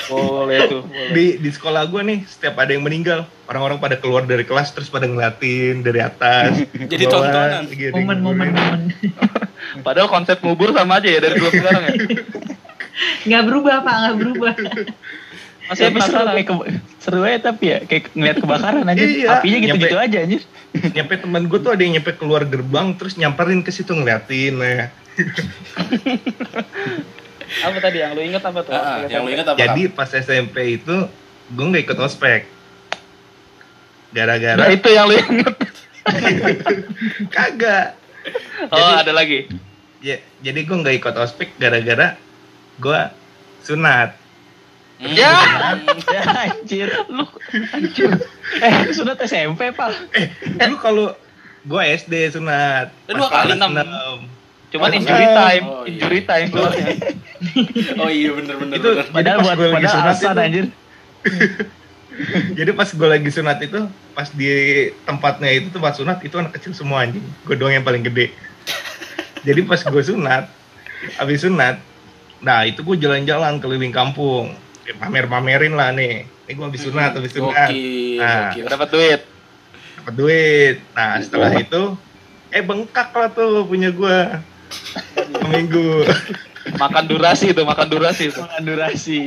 Boleh tuh, boleh. Di di sekolah gue nih, setiap ada yang meninggal, orang-orang pada keluar dari kelas terus pada ngeliatin dari atas. Jadi bawah, tontonan. yang Momen, momen, nguburin. momen. Padahal konsep ngubur sama aja ya dari dulu sekarang ya. Nggak berubah, Pak, nggak berubah. Masih Tapi seru penasaran. kayak ke- seru aja tapi ya kayak ngeliat kebakaran aja. Iya, Apinya gitu-gitu aja anjir. Nyampe temen gue tuh ada yang nyampe keluar gerbang terus nyamperin ke situ ngeliatin. Nah. Apa tadi yang lu inget apa tuh? Ospek yang lu SMP? ingat apa? Jadi pas SMP itu gue nggak ikut ospek. Nah, Gara-gara itu yang lu inget. kagak. Oh, Jadi- ada lagi. Ya, jadi gue nggak ikut ospek gara-gara gue sunat. Hmm. Ya. ya anjir. Lu anjir. Eh, sunat SMP, Pak. Eh, lu kalau gue SD sunat. Eh, dua kali, enam. Cuman Oh, injury time, oh, iya. injury time soalnya. Oh iya bener bener. Itu bener. Padahal buat padahal sunat alasan itu- anjir. Jadi pas gue lagi sunat itu, pas di tempatnya itu tempat sunat itu anak kecil semua anjing. Gue doang yang paling gede. Jadi pas gue sunat, habis sunat, nah itu gue jalan-jalan keliling kampung, pamer-pamerin lah nih. Ini gue habis sunat, habis sunat. Gokil, Nah, gokil. Dapat duit. dapat duit. Nah setelah itu, eh bengkak lah tuh punya gue. Seminggu. Makan durasi itu, makan durasi itu. Makan durasi.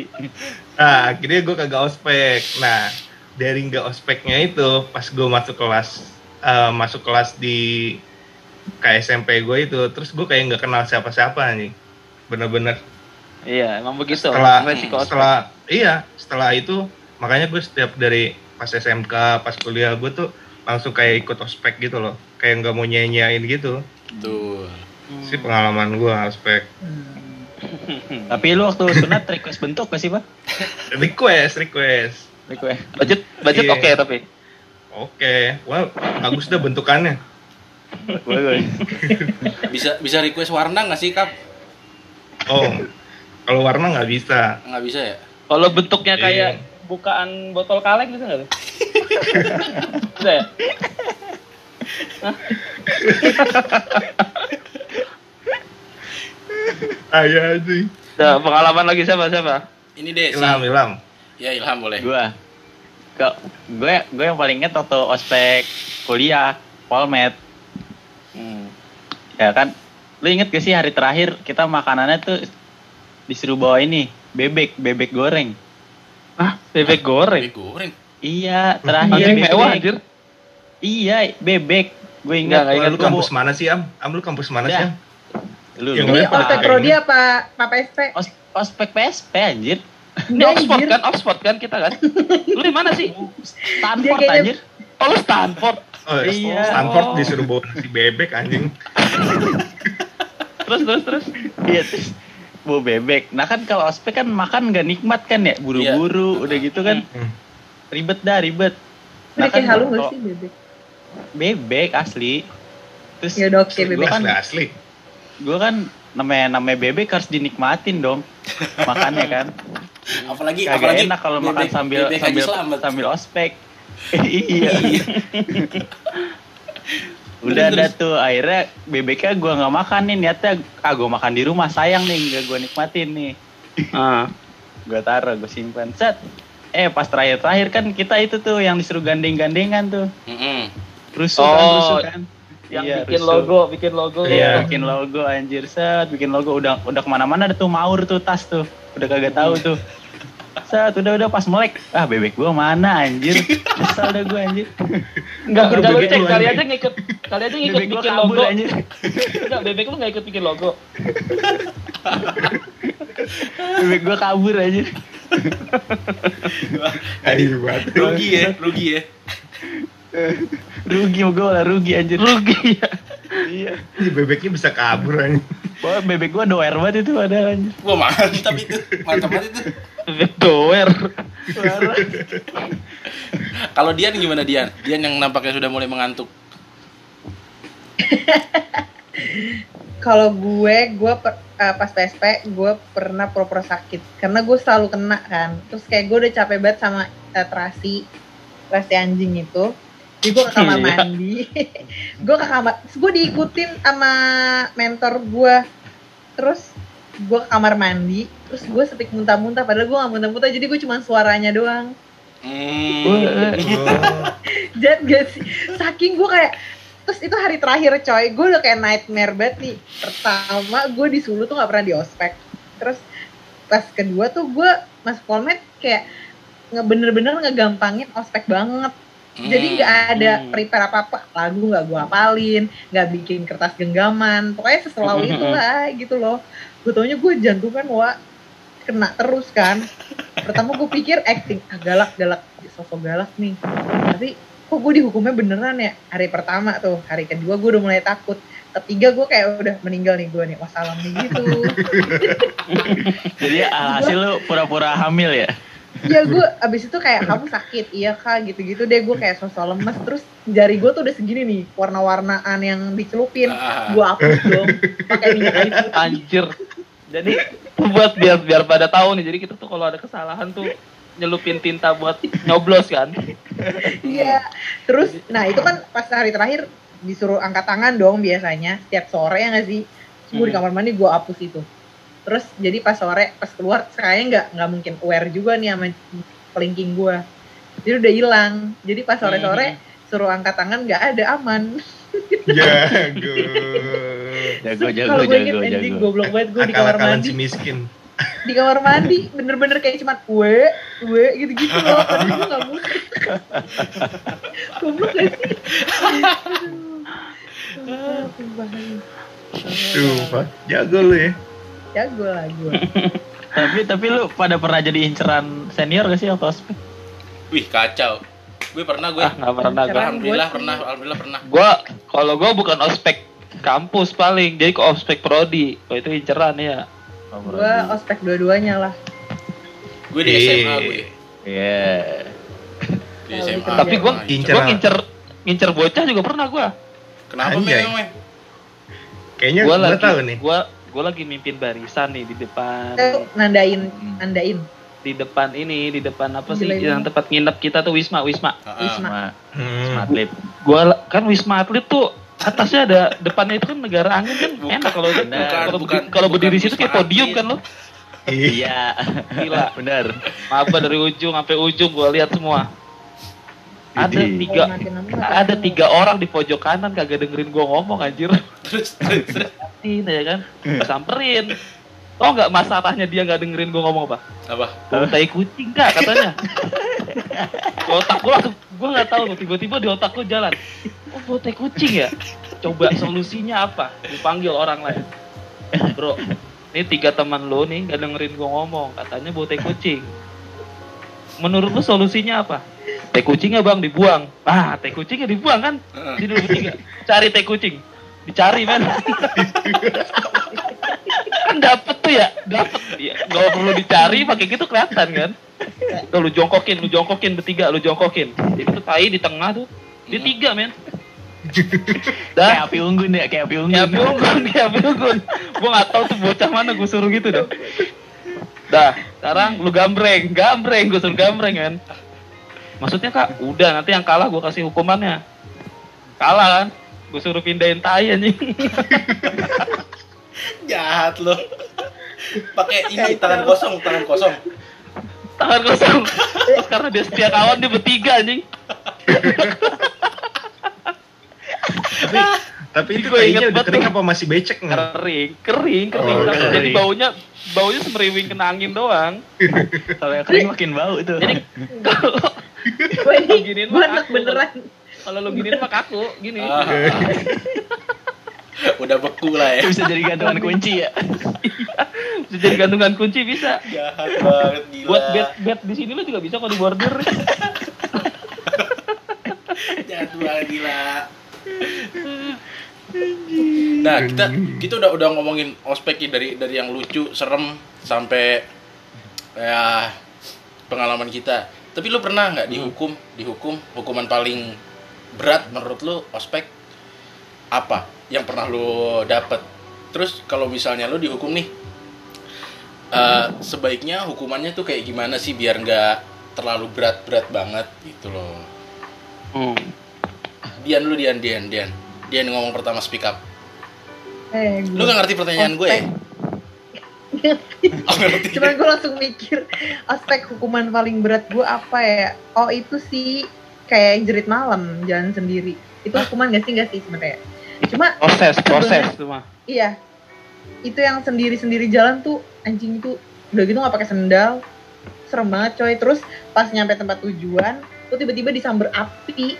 Nah, akhirnya gue kagak ospek. Nah, dari nggak ospeknya itu, pas gue masuk kelas, eh, masuk kelas di kayak SMP gue itu, terus gue kayak nggak kenal siapa-siapa nih. Bener-bener. Iya, emang begitu. Setelah, setelah, iya, setelah itu, makanya gue setiap dari pas SMK, pas kuliah, gue tuh langsung kayak ikut ospek gitu loh. Kayak nggak mau nyanyain gitu. Tuh. Sih pengalaman gue ospek. Tapi lu waktu sunat request bentuk gak sih, Pak? Request, request. Request. budget budget Iya. oke tapi. Oke, wah bagus dah bentukannya. Boleh. Bisa bisa request warna nggak sih kap? Oh, kalau warna nggak bisa. Nggak bisa ya? Kalau bentuknya Iya. kayak bukaan botol kaleng bisa nggak? tuh? bisa ya? Ayah sih. Ada pengalaman lagi siapa siapa? Ini deh. Ilham, Sam. Ilham. Ya Ilham boleh. Gua. Gue gue yang paling inget waktu ospek kuliah, Polmed. Hmm. Ya kan, lu inget gak sih hari terakhir kita makanannya tuh disuruh bawa ini, bebek, bebek goreng. Ah, bebek goreng. Bebek goreng. Iya, terakhir Anjing bebek. mewah anjir. Iya, bebek. Gue ingat. nggak ingat lu kampus mana sih, Am? Am lu kampus mana sih? Lu, Yang lu. Ospek Prodi apa Pak PSP? Os- ospek PSP anjir. Ini Oxford kan, Oxford kan kita kan. Lu di mana sih? Stanford anjir. Oh, lu Stanford. Oh, Iya. Stanford disuruh bawa nasi bebek anjing. Terus terus terus. Iya, terus bawa bebek. Nah kan kalau ospek kan makan gak nikmat kan ya, buru-buru, udah gitu kan. Hmm. Ribet dah, ribet. Udah kayak halu nggak sih bebek? Bebek asli. Terus Ya udah oke, terus bebek. Kan, Asli asli. Gua kan namanya namanya bebek harus dinikmatin dong. Makannya kan. Apalagi Kagak apalagi enak kalau makan sambil bebek sambil sambil ospek. iya. Terus, Udah ada tuh akhirnya bebeknya gua nggak makan nih niatnya ah gua makan di rumah sayang nih gak gua nikmatin nih. Ah. Gua taruh gua simpan set. Eh pas terakhir-terakhir kan kita itu tuh yang disuruh gandeng-gandengan tuh. Mm-mm. Rusuh kan, Oh, rusuh kan. Yang Iya, bikin rusuh. logo, bikin logo. Iya. bikin logo anjir set bikin logo udah udah ke mana-mana ada tuh maur tuh tas tuh udah kagak tahu tuh Saat udah udah pas melek, ah bebek gua mana anjir? Kesal dah gua anjir. Enggak, enggak lu cek kali aja ngikut kali aja ngikut Bebek bikin kabur logo. anjir. Enggak, bebek lu enggak ikut bikin logo. Bebek gua kabur anjir. Aduh, rugi ya rugi ya Rugi gua lah rugi anjir. Rugi ya. Iya. Bebeknya bisa kabur anjing. Wah, bebek gua doer banget itu padahal anjir. wah mantap itu mantap banget itu doer. Kalau Dian gimana Dian Dian yang nampaknya sudah mulai mengantuk Kalau gue, gue per- eh, pas PSP, gue pernah pura-pura sakit karena gue selalu kena kan. Terus kayak gue udah capek banget sama eh, terasi, terasi anjing itu. Jadi gue ke kamar Iya. mandi, gue ke kamar, terus gue diikutin sama mentor gue. Terus gue ke kamar mandi, terus gue sepik muntah-muntah. Padahal gue gak muntah-muntah, jadi gue cuma suaranya doang. hmm. Oh, Jad gak sih? Saking gue kayak Terus itu hari terakhir coy Gue udah kayak nightmare banget nih Pertama gue di Sulu tuh gak pernah di ospek Terus pas kedua tuh gue masuk Polmed kayak nge bener-bener ngegampangin ospek banget jadi Hmm. nggak ada Hmm. prepare apa-apa. Lagu nggak gue hafalin nggak bikin kertas genggaman. Pokoknya seselalu itu lah gitu loh. Gue taunya gue jantungan wah kena terus kan. Pertama gue pikir acting ah, galak galak. Sosok galak nih. Tapi kok gue dihukumnya beneran ya? Hari pertama tuh hari kedua gue udah mulai takut. Ketiga gue kayak udah meninggal nih gue nih. Wassalam nih gitu. Jadi hasil lu pura-pura hamil ya? Ya gue abis itu kayak kamu sakit iya kak gitu-gitu deh gue kayak sosok lemes terus jari gue tuh udah segini nih warna-warnaan yang dicelupin Ah. gue hapus dong pakai minyak kayu putih Anjir. Jadi buat biar biar pada tahu nih. Jadi kita tuh kalau ada kesalahan tuh nyelupin tinta buat nyoblos kan. iya terus nah itu kan pas hari terakhir disuruh angkat tangan dong biasanya setiap sore ya nggak sih Terus gue di Hmm. kamar mandi gue hapus itu terus jadi pas sore pas keluar kayaknya nggak nggak mungkin aware juga nih sama kelingking gue jadi udah hilang jadi pas sore sore suruh angkat tangan nggak ada aman Jago. Jago, jago, kalau gue inget jago. goblok banget gue di kamar mandi si miskin. di kamar mandi bener-bener kayak cuman we we gitu-gitu loh padahal gue gak mungkin goblok gak sih Aduh. Jago lu ya. Jago lah gue tapi tapi lu pada pernah jadi inceran senior gak sih waktu ospek? Wih kacau. Gue pernah gue. Ah, nggak pernah gue. Alhamdulillah sih. pernah, alhamdulillah pernah. Gua kalau gua bukan ospek kampus paling, jadi ke ospek prodi. Oh itu inceran ya. gue ospek dua-duanya lah Gue di. SMA gue. Iya. Di Oh, SMA. Tapi gua Nah, Incer gua apa? ngincer ngincer bocah juga pernah gua. Kenapa Anjay. memang? Kayaknya lagi tahu nih. gua gua lagi mimpin barisan nih di depan nandain nandain di depan ini, di depan apa sih Gila, yang tempat nginep kita tuh Wisma, Wisma. Ah. Wisma. Hmm. atlet. Gua la- kan Wisma Atlet tuh atasnya ada depannya itu kan negara angin kan Bukan, enak kalau bukan, kalau kalau berdiri situ kayak Wisma podium kan lo. Iya. Gila. Benar. Maba dari ujung sampai ujung gua lihat semua. Ada tiga ada tiga orang di pojok kanan kagak dengerin gua ngomong anjir. Terus, terus, ya kan. Samperin. Tau nggak masalahnya dia nggak dengerin gua ngomong apa? Apa? Tai kucing kak katanya. Di otak gua langsung gua nggak tahu tuh tiba-tiba di otak gua jalan. Oh bau tai kucing ya. Coba solusinya apa? Dipanggil orang lain. Bro, ini tiga teman lo nih nggak dengerin gua ngomong. Katanya bau tai kucing. Menurut lu solusinya apa? Teh kucingnya bang dibuang. Ah, teh kucingnya dibuang kan? Sini lu bertiga. Cari teh kucing. Dicari men. kan dapet tuh ya, dapet. Ya, gak perlu dicari, pakai gitu kelihatan kan. Tuh, lu jongkokin, lu jongkokin bertiga, lu jongkokin. Jadi tuh tai di tengah tuh, di tiga men. Kayak Dah, api unggun ya, kayak api unggun. ya api unggun, ya api unggun. Gua gak tahu tuh bocah mana gue suruh gitu dah. Dah, sekarang lu gambreng, gambreng, gue suruh gambreng kan. Maksudnya kak, udah nanti yang kalah gue kasih hukumannya. Kalah kan, gue suruh pindahin tai anjing. Jahat lo. Pakai ini tangan kosong, tangan kosong. Tangan kosong. Karena dia setia kawan dia bertiga anjing. Tapi itu inget kayaknya udah banget kering tuh. apa masih becek nggak? Kering, kering, kering. Oh, Jadi kering. baunya baunya semeriwing kena angin doang. Kalau yang kering makin bau itu. Jadi kalau Gue ini giniin gue enak beneran. kalau lu giniin mah kaku gini. Ah. Udah beku lah ya. bisa jadi gantungan kunci ya. Bisa jadi gantungan kunci bisa. Jahat banget gila. Buat bed bed di sini lu juga bisa kok di bordir. Jahat banget gila. Nah, kita kita udah udah ngomongin ospek ya, dari dari yang lucu, serem sampai ya pengalaman kita. Tapi lu pernah nggak dihukum, dihukum hukuman paling berat menurut lu ospek apa yang pernah lu dapet? Terus kalau misalnya lu dihukum nih, eh, sebaiknya hukumannya tuh kayak gimana sih biar nggak terlalu berat-berat banget gitu loh. Hmm. Dian lu Dian Dian Dian Dian ngomong pertama speak up. Eh, lu gak ngerti pertanyaan gue ya? oh, ngerti. Cuman gue langsung mikir aspek hukuman paling berat gue apa ya? Oh itu sih kayak jerit malam jalan sendiri. Itu hukuman gak sih? Gak sih sebenarnya? Cuma Proses, proses. Itu mah. iya. Itu yang sendiri sendiri jalan tuh anjing itu udah gitu nggak pakai sendal. Serem banget coy. Terus pas nyampe tempat tujuan tuh tiba-tiba disamber api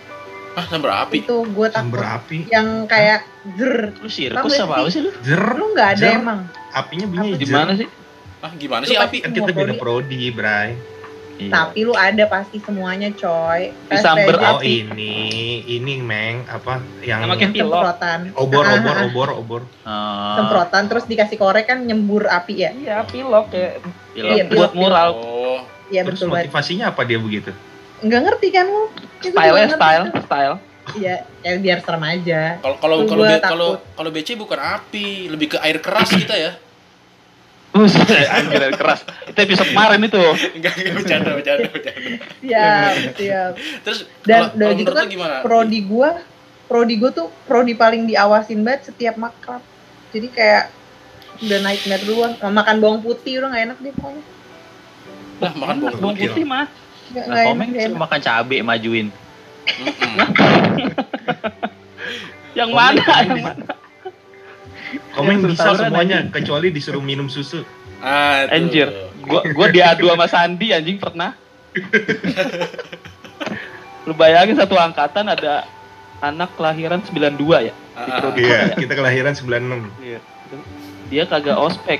ah sambar api itu gue Sumber takut api. yang kayak zer Lu sirkus apa apa sih lu? Zer. lu nggak ada Zer. emang Apinya bunyi zer. Gimana sih? ah gimana Lu sih api Kan kita beda prodi. Bray. Iya. tapi lu ada pasti semuanya coy Tes Disamber aja Oh api. ini, ini Meng apa yang pilok. semprotan obor, Ah, obor, ah, ah. obor, obor. Oh, semprotan terus dikasih korek kan nyembur api ya Iya, pilok kayak pilok. Iya, buat pilok. mural. oh iya Terus betul banget motivasinya apa dia begitu? Nggak ngerti kan lu? Ya, Style ngerti style, tuh. style. iya ya biar serem aja. Kalau kalau kalau kalau kalau BC bukan api lebih ke air keras kita ya. Buset, anjir air keras. Itu episode kemarin itu. enggak enggak bercanda bercanda bercanda. Siap siap. Terus dan udah gitu kan gimana? prodi gua prodi gua tuh prodi paling diawasin banget setiap makrab. Jadi kayak udah nightmare duluan. Makan bawang putih udah nggak enak deh pokoknya. Lah makan bawang bawang putih. putih mah. Nah, komeng enak makan cabe majuin. Yang Komeng, mana? komeng Yang mana? Komeng bisa semuanya kecuali disuruh minum susu. ah tuh. Anjir. Gua gua diadu sama Sandi anjing pernah. Lu bayangin satu angkatan ada anak kelahiran 92 ya. Ah. Iya, ya. kita kelahiran 96. Iya. Dia kagak ospek.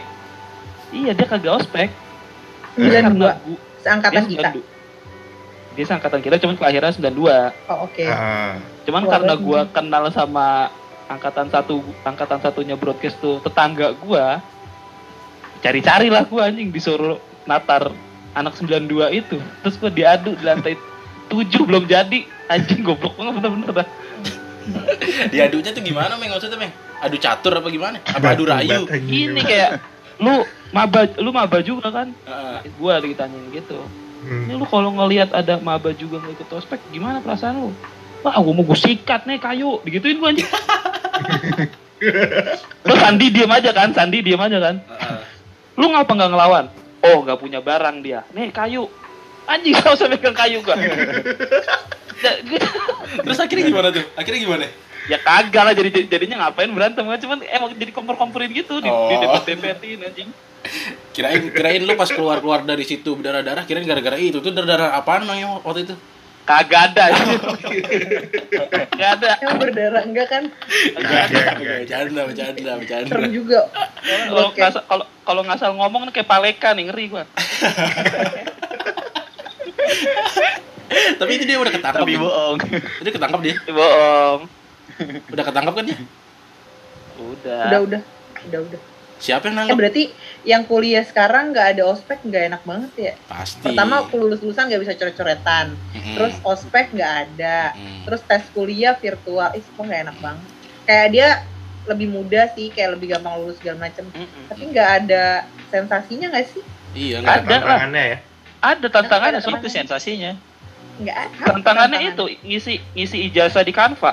Iya, dia kagak ospek. sembilan dua Karena gua- seangkatan dia kita 92. Dia seangkatan kita cuman kelahiran 92. oh oke. Ah, Cuman Wah, karena gua kenal sama angkatan satu angkatan satunya broadcast tuh tetangga gua cari-cari lah gua anjing disuruh natar anak 92 itu. Terus gua diadu di lantai 7 belum jadi. Anjing goblok banget bener-bener dah. Diadunya tuh gimana meng? Maksudnya meng? Adu catur apa gimana? Apa adu rayu? ini kayak lu maba lu maba juga kan? Ah. gua ditanyain gitu Hmm. ini lu kalau ngelihat ada maba juga nggak ikut ospek gimana perasaan lu wah gua mau gua sikat nih kayu digituin gua anjing Terus Sandi diem aja kan, Sandi diem aja kan. Ah. Lu ngapa nggak ngelawan? Oh, nggak punya barang dia. Nih kayu. Anjing kau usah megang kayu gua. Ya, gua- terus akhirnya gimana tuh akhirnya gimana ya kagak lah jadi jadinya ngapain berantem kan cuman emang jadi kompor-komporin gitu di, di Oh. dempet-dempetin anjing. kirain kirain lu pas keluar keluar dari situ berdarah darah kirain gara gara itu tuh darah darah apaan yang waktu itu Kagak ada. Kagak ada. yang berdarah enggak kan bercanda, bercanda, bercanda. serem juga Kalau ngasal kalau kalau ngasal ngomong kayak paleka nih ngeri gua. Tapi itu dia udah ketangkap. Tapi bohong. Dia ketangkap dia. Bohong. Udah ketangkap kan dia? Udah. udah udah udah udah Siapa yang eh nangkap? berarti yang kuliah sekarang nggak ada ospek nggak enak banget ya Pasti. pertama aku lulus lulusan nggak bisa coret-coretan Mm-mm. terus ospek nggak ada Mm. terus tes kuliah virtual ih kok nggak enak banget kayak dia lebih mudah sih kayak lebih gampang lulus segala macem Mm-mm. tapi nggak ada sensasinya nggak sih Iya, Ada enggak. lah. Tantangannya ya. Ada tantangannya Ada. Itu sensasinya. nggak ada Tantangannya Tantangan. itu ngisi ngisi ijazah di Canva.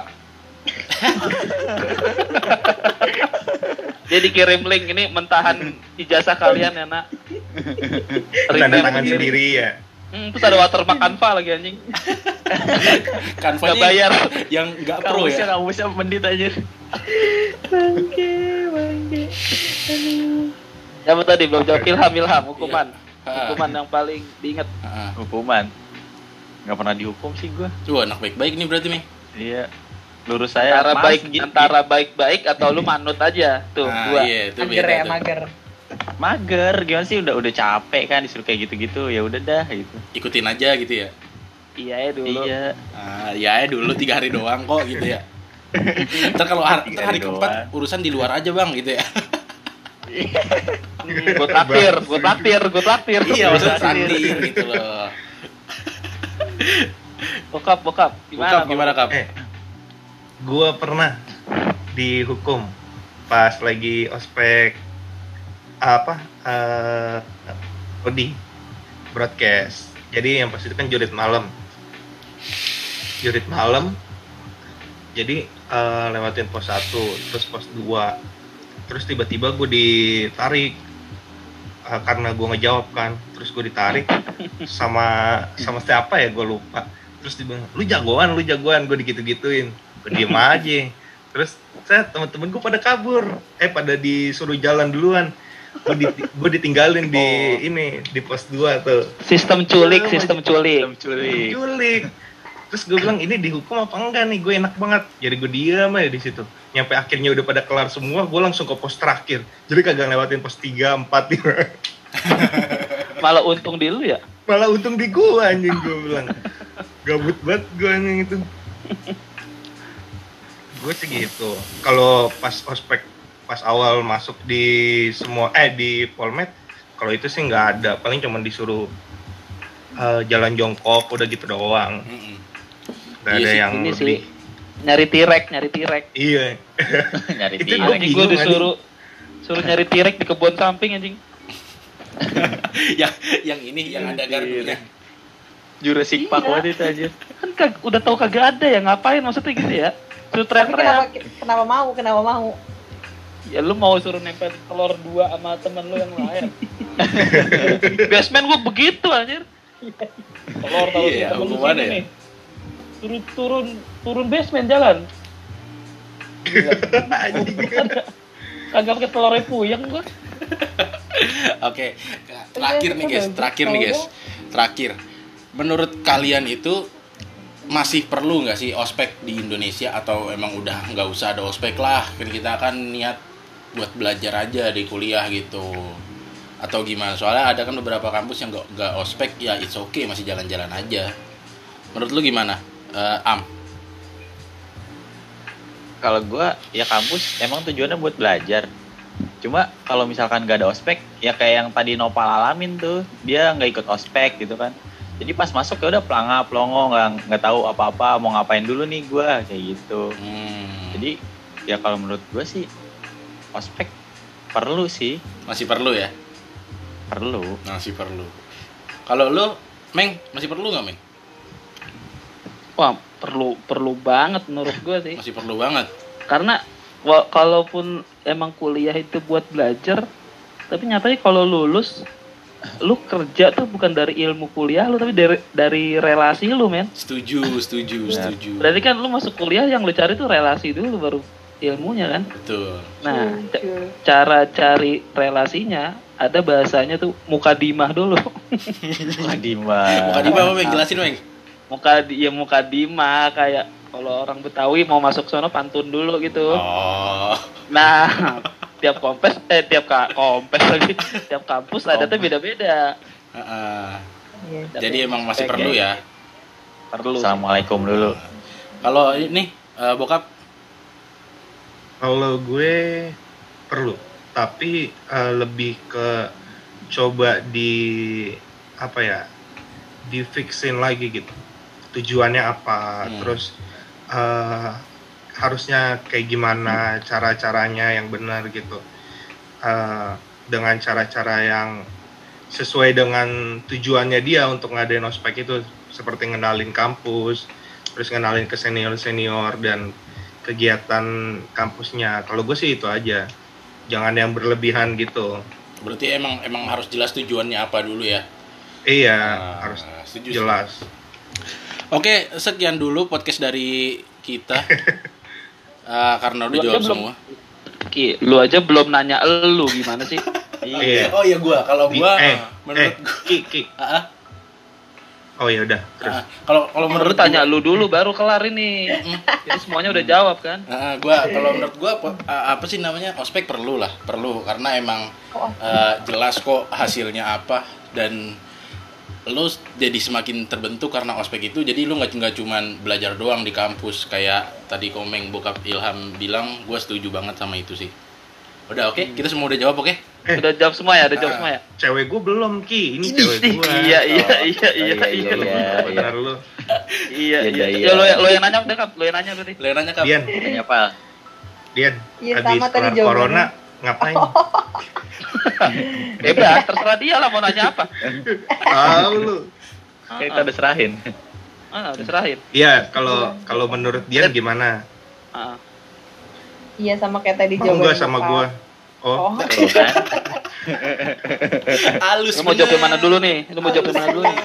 Jadi kirim link ini mentahan ijazah kalian ya nak. Tanda tangan sendiri ya. Hmm, terus ada watermark Canva lagi anjing. Kanvanya Nggak bayar. yang enggak pro ya. kamusnya mendit aja. bangke bangke. Siapa tadi belum jawab Ilham, Ilham, hukuman. Iya. Hukuman yang paling diingat. Heeh. Hukuman. Nggak pernah dihukum sih gue. Wah, anak baik-baik nih berarti, Meng. Iya. Lurus saya. Antara Mas, baik gitu. antara baik-baik atau lu manut aja. Tuh, Nah, dua. iya, itu Mager beda ya, tuh. mager. mager gimana sih udah udah capek kan disuruh kayak gitu-gitu ya udah dah gitu Ikutin aja gitu ya. Iya ya dulu. iya Ah, ya ya dulu tiga hari doang kok gitu ya. Ntar kalau hari, ntar hari keempat doang. urusan di luar aja bang gitu ya. Gue traktir, gue traktir, gue traktir. iya Gua maksudnya traktir. traktir gitu loh. Bokap, bokap. Gimana? Bokap gimana kap? Eh, gua pernah dihukum pas lagi ospek apa Odi broadcast. Jadi yang pas itu kan jurit malam. Jurit malam. Jadi eh, lewatin pos 1, terus pos 2. Terus tiba-tiba gue ditarik Eh, karena gue ngejawab kan. Terus gue ditarik sama sama siapa ya gue lupa. Terus dia bilang, lu jagoan, lu jagoan, gue digitu-gituin. Gue diem aja. Terus saya temen-temen gue pada kabur. Eh pada disuruh jalan duluan. Gue di- gue ditinggalin di ini di pos 2 tuh. Sistem culik, Iya, sistem culik. culik Julik. Terus gue bilang ini dihukum apa enggak nih? Gue enak banget. Jadi gue diam aja di situ. Nyampe akhirnya udah pada kelar semua, gue langsung ke pos terakhir. Jadi kagak lewatin pos 3, 4, 5. Malah untung di lu ya. Malah untung di gue anjing gue bilang. Gabut banget gue anjing itu. Gue sih gitu. Kalau pas ospek pas awal masuk di semua eh di Polmed, kalau itu sih nggak ada. Paling cuma disuruh eh, jalan jongkok udah gitu doang. Nggak Iya ada yang Ini lebih. sih nyari tirek, nyari tirek. Iya. nyari Itu gua Anjing gue disuruh suruh nyari tirek di kebun samping anjing. yang yang ini yang ada gardunya. Jurassic Park Iya. itu aja Kan kag- udah tahu kagak ada ya ngapain maksudnya gitu ya. Suruh Tapi kenapa, teriak-teriak. kenapa mau? Kenapa mau? Ya lu mau suruh nempel telur dua sama temen lu yang lain. Basement gua begitu anjir. Telur Iya, sini, temen lu sini ya? nih. Turun turun turun basement jalan. Kagak pakai telurnya puyeng gua. Oke, terakhir nih guys, terakhir nih guys, terakhir. Menurut kalian itu masih perlu nggak sih ospek di Indonesia atau emang udah nggak usah ada ospek lah? Kan kita kan niat buat belajar aja di kuliah gitu. Atau gimana? Soalnya ada kan beberapa kampus yang nggak nggak ospek, ya it's okay masih jalan-jalan aja. Menurut lu gimana? Eh, Am? kalau gua ya kampus emang tujuannya buat belajar cuma kalau misalkan gak ada ospek ya kayak yang tadi Nopal alamin tuh dia nggak ikut ospek gitu kan jadi pas masuk ya udah pelanga pelongo nggak nggak tahu apa-apa mau ngapain dulu nih gua kayak gitu Hmm, jadi ya kalau menurut gua sih ospek perlu sih masih perlu ya? perlu Masih perlu. Kalau lu, Meng, masih perlu nggak, Meng? Wah, perlu perlu banget menurut gua sih. Masih perlu banget. Karena kalaupun emang kuliah itu buat belajar, tapi nyatanya kalau lulus lu kerja tuh bukan dari ilmu kuliah lu tapi dari dari relasi lu men Setuju, setuju, Benar. setuju. berarti kan lu masuk kuliah yang lu cari tuh relasi dulu baru ilmunya kan Betul. nah ca- cara cari relasinya ada bahasanya tuh mukadimah dulu Wadimah Muka di bawah, Meng, jelasin, Meng. muka ya mukadimah kayak kalau orang Betawi mau masuk sono pantun dulu gitu Oh. nah tiap kompes eh tiap ka, kompes lagi tiap kampus adatnya beda-beda Heeh. Iya. Jadi emang masih perlu ya. perlu Assalamualaikum dulu Kalau ini eh, bokap Kalau gue perlu, tapi eh, lebih ke coba di apa ya, di fixin lagi gitu. Tujuannya apa, Hmm. terus eh, harusnya kayak gimana cara-caranya yang benar gitu. Eh, dengan cara-cara yang sesuai dengan tujuannya dia untuk ngadain ospek itu seperti ngenalin kampus, terus ngenalin ke senior-senior dan kegiatan kampusnya. Kalau gue sih itu aja. Jangan yang berlebihan gitu. berarti emang emang harus jelas tujuannya apa dulu ya. Iya, Ah, harus setuju. jelas. Oke, sekian dulu podcast dari kita. Eh, karena udah Lu jawab semua. Ki, lu aja belum nanya elu gimana sih Iya. Oh iya gua, kalau gua eh, menurut eh, Ki, Ki. Ah, ah, Oh ya udah. Terus. ah. kalau kalau menurut Menurut tanya lu dulu baru kelar ini. Jadi semuanya udah jawab kan? Ah, gua kalau menurut gua ah, apa sih namanya ospek perlu lah perlu karena emang eh, jelas kok hasilnya apa dan lo jadi semakin terbentuk karena ospek itu jadi lu nggak nggak cuman belajar doang di kampus kayak tadi komeng bokap Ilham bilang gua setuju banget sama itu sih udah oke kita semua udah jawab oke Eh. Udah jawab semua ya, udah jawab Ah. semua ya. Cewek gue belum Ki, ini cewek gue. Iya, iya, iya, iya, iya, iya. iya, iya. Benar lu. Iya, Iya, iya. iya. Ya lo lo yang nanya udah kan, lo yang nanya berarti. Lo yang nanya kap Dian, Tanya apa? Dian. Iya, habis kelar corona ngapain? Bebas, terserah dia lah mau nanya apa. Tahu lu. Kayak kita udah serahin. Ah, udah serahin. Iya, kalau kalau menurut Dian gimana? Ah. Iya sama kayak tadi jawaban enggak sama gua? Oh, Oh, kan? halus Lu mau jawab yang mana dulu nih? Lu mau jawab yang mana dulu nih?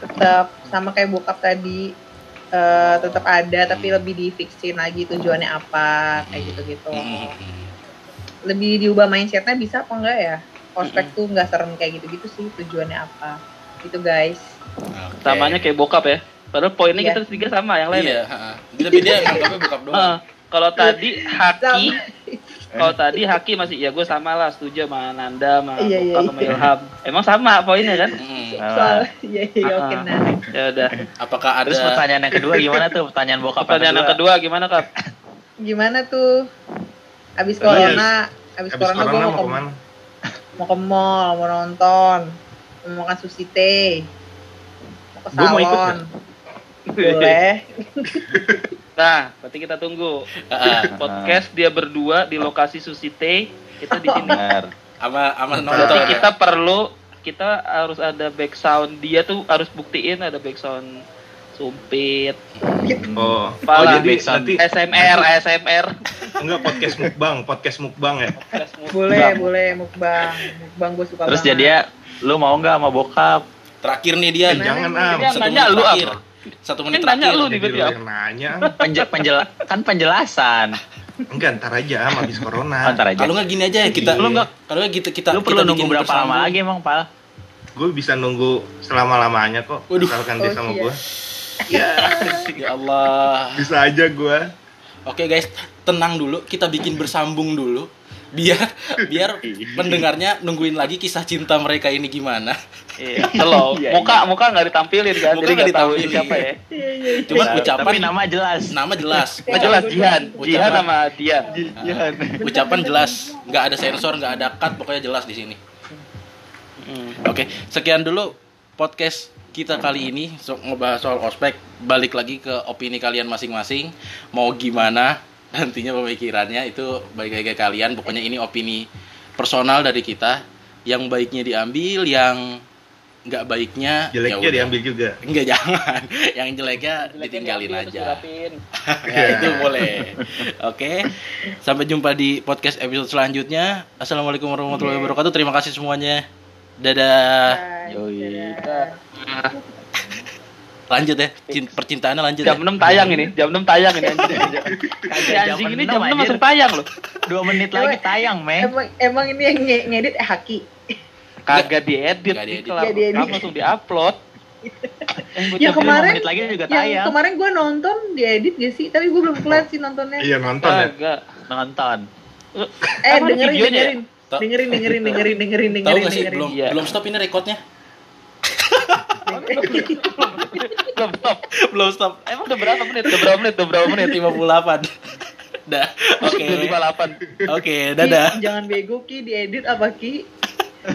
tetap sama kayak bokap tadi eh, tetap ada tapi lebih difixin lagi tujuannya apa kayak gitu-gitu. Lebih diubah mindsetnya bisa apa enggak ya? Ospek tuh nggak serem kayak gitu-gitu sih tujuannya apa? Itu guys. Samanya kayak bokap ya. Padahal poinnya Iya. kita tiga sama, yang lain iya ya. ha-ha. tapi dia nganggapnya bokap doang kalau tadi Haki. kalau tadi Haki masih ya gue sama lah setuju sama Nanda, sama Iya, iya, sama Ilham. Emang sama poinnya kan? Mm. Soal iya iya oke Ah. nah. Ya udah. apakah ada Terus pertanyaan yang kedua gimana tuh? Pertanyaan bokap Pertanyaan yang kedua gimana kap? Gimana tuh? Abis corona, abis, habis corona, corona gue mau mau ke, ke mana? mau ke mall, mau nonton, mau makan sushi teh, mau ke Gua mau ikut salon. Boleh. Nah, berarti kita tunggu podcast dia berdua di lokasi Sushi Teh. Kita di sini. Sama sama Berarti nonton ya? kita perlu kita harus ada back sound dia tuh harus buktiin ada back sound sumpit Oh, oh Pala. jadi Backsound. nanti ASMR ASMR enggak podcast mukbang, podcast mukbang ya. boleh, boleh mukbang. Mukbang gue suka Terus banget. jadi ya, lu mau nggak sama bokap? terakhir nih dia Eh, jangan am. Satu nanya menit terakhir. Satu menit Kan nanya terakhir lu nih Am. yang nanya. Penje, penjela, kan penjelasan. Enggak, ntar aja habis corona. Antar aja. kalau nggak gini aja ya kita Lu nggak kalau nggak kita kita Lu perlu nunggu berapa lama lagi emang, Pal? Gue bisa nunggu selama-lamanya kok. Waduh. Misalkan dia Oh, sama iya. gue. ya Allah Bisa aja gue. oke guys tenang dulu kita bikin bersambung dulu biar biar pendengarnya nungguin lagi kisah cinta mereka ini gimana Iya, slow. Iya, muka muka nggak ditampilin kan, Muka jadi nggak ditampilin. siapa ya. cuman Nah, ucapan Tapi nama jelas. nama jelas Nggak jelas Jihan, Ucapan. Jihan sama Dian. Jangan. ucapan jelas nggak ada sensor nggak ada cut pokoknya jelas di sini Hmm. Oke, sekian dulu podcast kita kali ini so, ngebahas soal ospek. Balik lagi ke opini kalian masing-masing. Mau gimana nantinya pemikirannya itu balik lagi ke kalian. Pokoknya ini opini personal dari kita. Yang baiknya diambil, yang nggak baiknya Jeleknya ya udah. diambil juga. Enggak jangan. Yang jeleknya ditinggalin Jeleknya aja. diambil, ya, itu boleh. Oke. Sampai jumpa di podcast episode selanjutnya. Assalamualaikum warahmatullahi wabarakatuh. Terima kasih semuanya. Dadah. Bye. Yoi. Dadah. Lanjut ya. Cin- percintaannya lanjut Jam ya. 6 tayang ini, jam 6 tayang ini anjing. Si anjing ini jam 6 anjir. langsung tayang loh. Dua menit lagi tayang, men. Emang, emang ini yang nge- ngedit eh Haki. Kagak diedit, Nggak diedit. kamu langsung diupload. Ya kemarin, menit lagi juga yang tayang. kemarin gue nonton diedit gak sih? Tapi gue belum kelar sih nontonnya. Iya nonton ya. Kagak. Nonton. Eh dengerin, ya? dengerin. Dengerin, dengerin, dengerin, dengerin, dengerin, belum Iya. belum stop ini rekodnya? Belum stop. belum stop. Emang udah berapa menit? Udah berapa menit? Udah berapa menit? 58. Dah. Oke. Udah 58. Oke, dadah. Ki, jangan bego Ki diedit apa Ki?